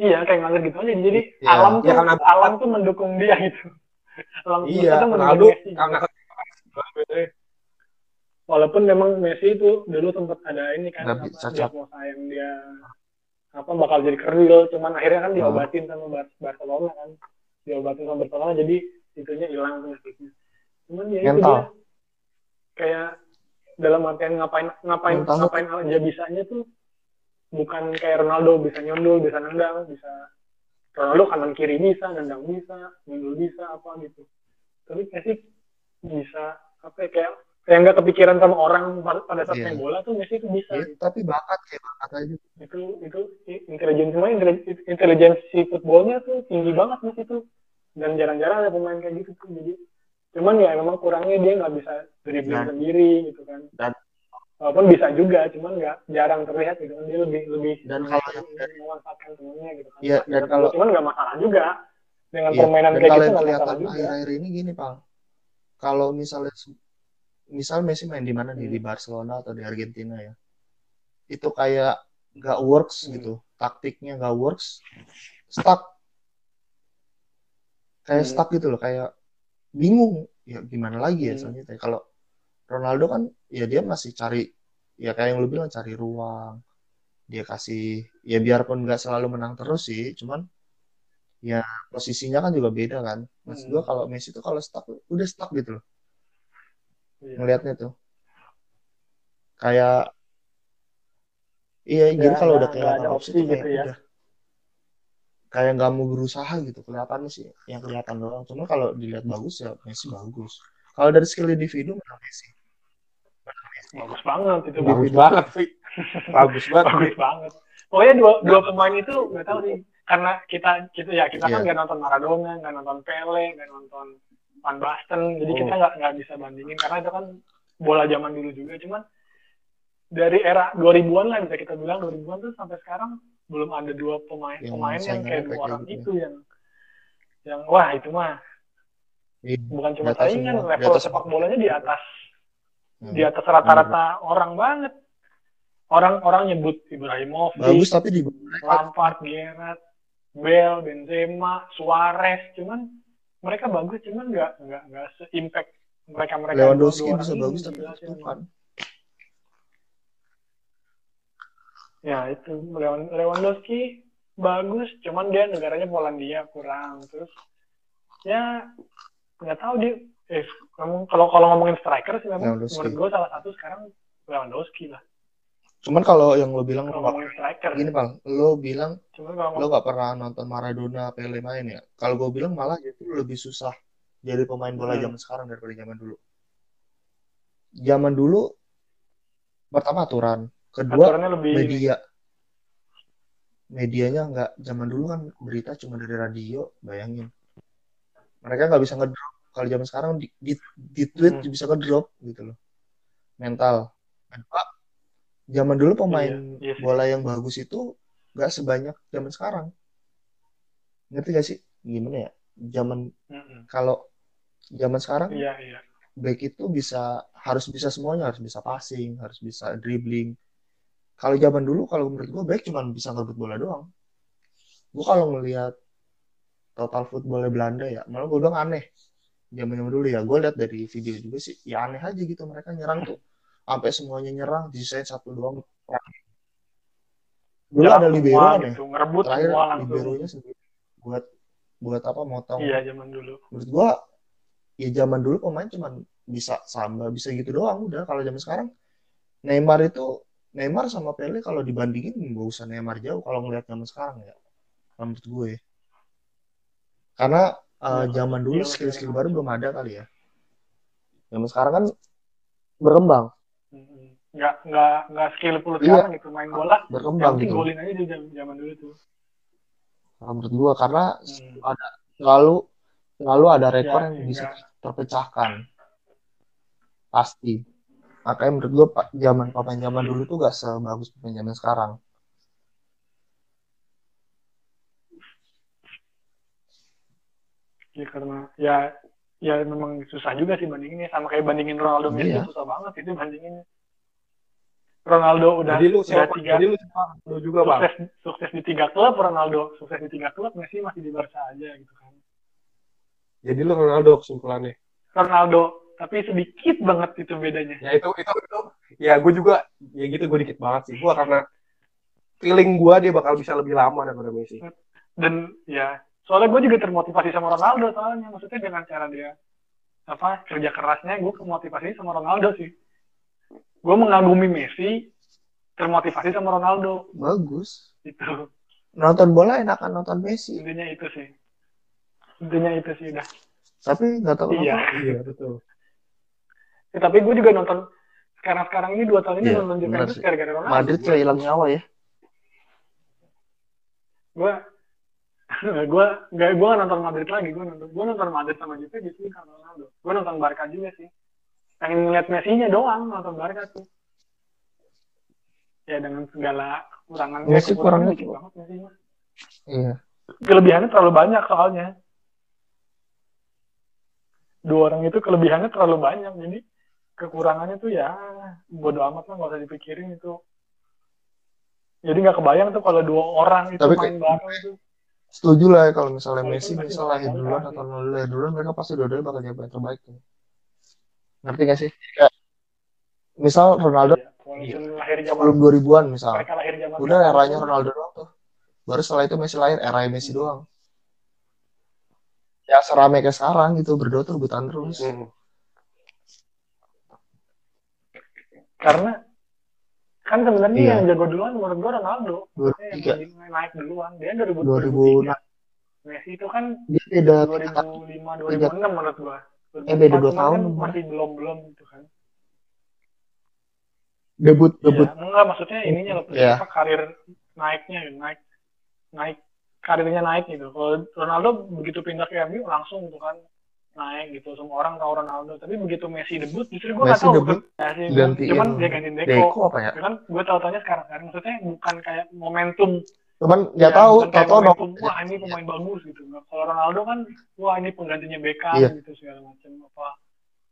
iya kayak ngalir gitu aja. Jadi Iya. alam tuh Ya, karena- alam tuh mendukung dia gitu. Alam Iya, tuh mendukung Ronaldo Messi. karena walaupun memang Messi itu dulu sempat ada ini kan Nggak apa, bisa, diagnosa yang dia apa bakal jadi keril cuman akhirnya kan Hmm. diobatin sama Bar- Barcelona kan. Diobatin sama Barcelona jadi itunya hilang penyakitnya cuman ya itu dia kayak dalam artian ngapain ngapain Mental. ngapain aja bisanya tuh bukan kayak Ronaldo bisa nyundul bisa nendang bisa Ronaldo kanan kiri bisa nendang bisa nyundul bisa apa gitu. Tapi Messi bisa. Apa ya, kayak kayak nggak kepikiran sama orang pada saat Iya. main bola tuh Messi tuh bisa. Ya, tapi bakat kayak bakat aja. Itu itu intelijensi semua intelijensi footballnya tuh tinggi banget Messi tuh dan jarang-jarang ada pemain kayak gitu tuh. Jadi cuman ya memang kurangnya dia nggak bisa dribbling Dan- sendiri gitu kan. Dan- walaupun bisa juga cuman nggak jarang terlihat gitu kan. Dia lebih lebih Dan kalau memanfaatkan temennya gitu kan. Iya, dan kalau- cuman nggak masalah juga dengan Iya, permainan kayak gitu nggak masalah juga. akhir-akhir ini gini pal kalau misalnya misal Messi main di mana nih? Hmm. di Barcelona atau di Argentina ya. Itu kayak nggak works Hmm. gitu. Taktiknya nggak works. Stuck. Kayak Hmm. stuck gitu loh. Kayak bingung. Ya gimana lagi ya Hmm. selanjutnya kalau Ronaldo kan ya dia masih cari ya kayak yang lu bilang cari ruang. Dia kasih ya biarpun nggak selalu menang terus sih cuman ya posisinya kan juga beda kan maksud Hmm. gua kalau Messi tuh kalau stuck udah stuck gitu loh Iya. ngelihatnya tuh kayak iya Ya, jadi kalau udah nggak ada opsi opsi tuh kayak gitu ya. udah kayak nggak mau berusaha gitu kelihatannya sih yang kelihatan doang cuma kalau dilihat bagus ya Messi bagus kalau dari skill individu menang Messi Bagus banget itu. Bagus banget, Vi. Bagus banget. Bagus banget. Pokoknya dua dua pemain itu nggak tahu sih karena kita kita ya kita kan Iya. nggak nonton Maradona, nggak nonton Pele, nggak nonton Van Basten, jadi Oh. kita nggak nggak bisa bandingin karena itu kan bola zaman dulu juga. Cuman dari era 2000-an lah bisa kita bilang 2000-an tuh sampai sekarang belum ada dua pemain Yang pemain yang kayak dua orang gitu itu yang yang wah itu mah Iya, bukan cuma saingan level sepak bolanya di atas Hmm. di atas rata-rata orang banget. Orang-orang nyebut Ibrahimovic, bagus tapi di Lampard, Gerrard, Bale, Benzema, Suarez, cuman mereka bagus cuman nggak nggak nggak se-impact mereka mereka Lewandowski bisa bagus tapi ketutupan Ya itu Lewan- Lewandowski bagus, cuman dia negaranya Polandia kurang. Terus ya nggak tahu dia. Eh, kalau kalau ngomongin striker sih memang menurut gue salah satu sekarang Lewandowski lah. Cuman kalau yang lo bilang lo striker, gini pal lo bilang cuman lo gak pernah nonton Maradona Pele main ya? Kalau gue bilang malah itu lebih susah jadi pemain bola Hmm. zaman sekarang daripada zaman dulu. Zaman dulu pertama aturan kedua lebih media. Medianya nggak zaman dulu kan berita cuma dari radio bayangin. Mereka nggak bisa ngedrop. Kalau zaman sekarang di, di, di tweet Hmm. bisa ngedrop gitu loh. Mental. Kedua zaman dulu pemain Iya, iya bola yang bagus itu nggak sebanyak zaman sekarang. Ngerti gak sih? Gimana ya? Zaman Mm-mm. kalau zaman sekarang Iya iya. back itu bisa harus bisa semuanya. Harus bisa passing harus bisa dribbling. Kalau zaman dulu kalau menurut gue back cuma bisa ngerebut bola doang. Gue kalau ngelihat total footballnya Belanda ya malah gue bilang aneh. Zaman zaman dulu ya gue lihat dari video juga sih ya aneh aja gitu mereka nyerang tuh sampai semuanya nyerang disain satu doang. Dulu Jalan ada libero kan ya? gitu, ngerebut terakhir liberonya sendiri. Buat buat apa motong. Iya zaman dulu. menurut gua ya zaman dulu pemain cuma bisa samba bisa gitu doang udah. Kalau zaman sekarang Neymar itu Neymar sama Pele kalau dibandingin gak usah Neymar jauh kalau ngelihat zaman sekarang ya kalau menurut gue karena uh, zaman dulu iya, skill-skill baru belum ada kali ya. Zaman sekarang kan berkembang. Nggak nggak nggak skillful Iya. sekarang gitu main bola. Berkembang gitu golin aja di zaman, zaman dulu tuh. kalau menurut gua karena Hmm. selalu selalu ada rekor Ya, yang bisa enggak. terpecahkan pasti makanya menurut gue pak zaman pemain zaman dulu tuh gak sebagus pemain zaman sekarang Ya karena ya ya memang susah juga sih bandinginnya sama kayak bandingin Ronaldo Messi Iya. susah banget itu bandinginnya. Ronaldo udah Jadi lu udah siapa? tiga Jadi lu siapa? Lu juga bang. sukses sukses di tiga klub Ronaldo sukses di tiga klub Messi masih di Barca aja gitu kan. Jadi lu Ronaldo kesimpulannya. Ronaldo tapi sedikit banget itu bedanya. Ya itu itu itu. Ya gue juga ya gitu gue dikit banget sih. Gue karena feeling gue dia bakal bisa lebih lama daripada Messi. Dan ya soalnya gue juga termotivasi sama Ronaldo soalnya maksudnya dengan cara dia apa kerja kerasnya gue kemotivasi sama Ronaldo sih. Gue mengagumi Messi termotivasi sama Ronaldo. Bagus. Itu nonton bola enakan nonton Messi. Intinya itu sih. Intinya itu sih udah. Tapi nggak tahu iya. Iya betul. Ya, tapi gue juga nonton sekarang sekarang ini dua tahun ini Iya, nonton Juventus gara-gara Ronaldo. Madrid kayak hilang nyawa ya. Gue gue nggak gue nggak nonton Madrid lagi gue nonton gue nonton Madrid sama Juve justru karena Ronaldo. Gue nonton Barca juga sih pengen ngeliat Messi-nya doang nonton Barca tuh. Ya dengan segala kekurangan Messi kurangnya dikit tuh. banget Messi iya. Kelebihannya terlalu banyak soalnya. Dua orang itu kelebihannya terlalu banyak jadi kekurangannya tuh ya bodo amat lah nggak usah dipikirin itu. Jadi nggak kebayang tuh kalau dua orang itu Tapi main bareng itu. Setuju lah ya kalau misalnya Messi Messi misal bakal lahir duluan atau Ronaldo lahir duluan mereka pasti dua-duanya bakal jadi pemain terbaik tuh. Ngerti gak sih? Kayak misal Ronaldo Iya, zaman sebelum 2000-an misal. Udah eranya Ronaldo doang tuh. Baru setelah itu Messi lahir era Messi doang. Ya serame kayak sekarang gitu berdua tuh rebutan terus. Hmm. karena kan sebenarnya Iya. yang jago duluan menurut gua Ronaldo. Maksudnya yang 2003 paling naik duluan. Dia 2000 2006 Messi itu kan dia beda 2005 2006 menurut gua Eh, beda dua 2004 tahun, kan masih belum belum gitu kan. Debut debut. Iya, enggak maksudnya ininya loh Iya. apa karir naiknya gitu, naik naik karirnya naik gitu. Kalau Ronaldo begitu pindah ke MU langsung gitu kan naik gitu. Semua orang tahu Ronaldo. Tapi begitu Messi debut justru gue nggak Messi tahu debut, Messi gantiin cuman dia gantiin Deco, Deco apa ya? Ya kan gue tahu taunya sekarang kan maksudnya bukan kayak momentum cuman Ya, nggak tahu tahu nomor wah ini pemain bagus gitu. Nggak. kalau Ronaldo kan wah ini penggantinya Beckham Iya. gitu segala macam. Apa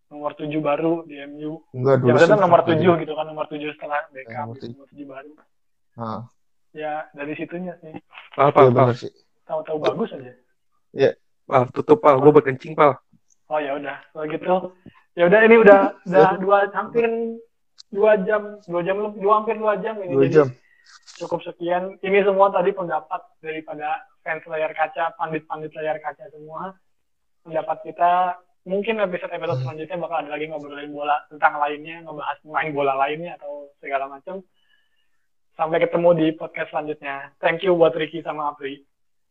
nomor tujuh baru di MU enggak ya sih. nomor tujuh gitu kan nomor tujuh setelah Beckham nomor gitu, tujuh. nomor tujuh baru. Nah, ya dari situnya sih. Iya pal, pal. bener sih. Tahu-tahu bagus aja. Pal, tutup pal, gue berkencing pal. oh ya udah. Kalau gitu ya udah ini udah udah dua hampir dua jam dua jam lebih dua hampir dua jam ini dua Jadi jam cukup sekian. Ini semua tadi pendapat daripada fans layar kaca pandit-pandit layar kaca semua. Pendapat kita mungkin episode episode selanjutnya bakal ada lagi ngobrolin bola tentang lainnya ngebahas main bola lainnya atau segala macam. Sampai ketemu di podcast selanjutnya. Thank you buat Ricky sama Apri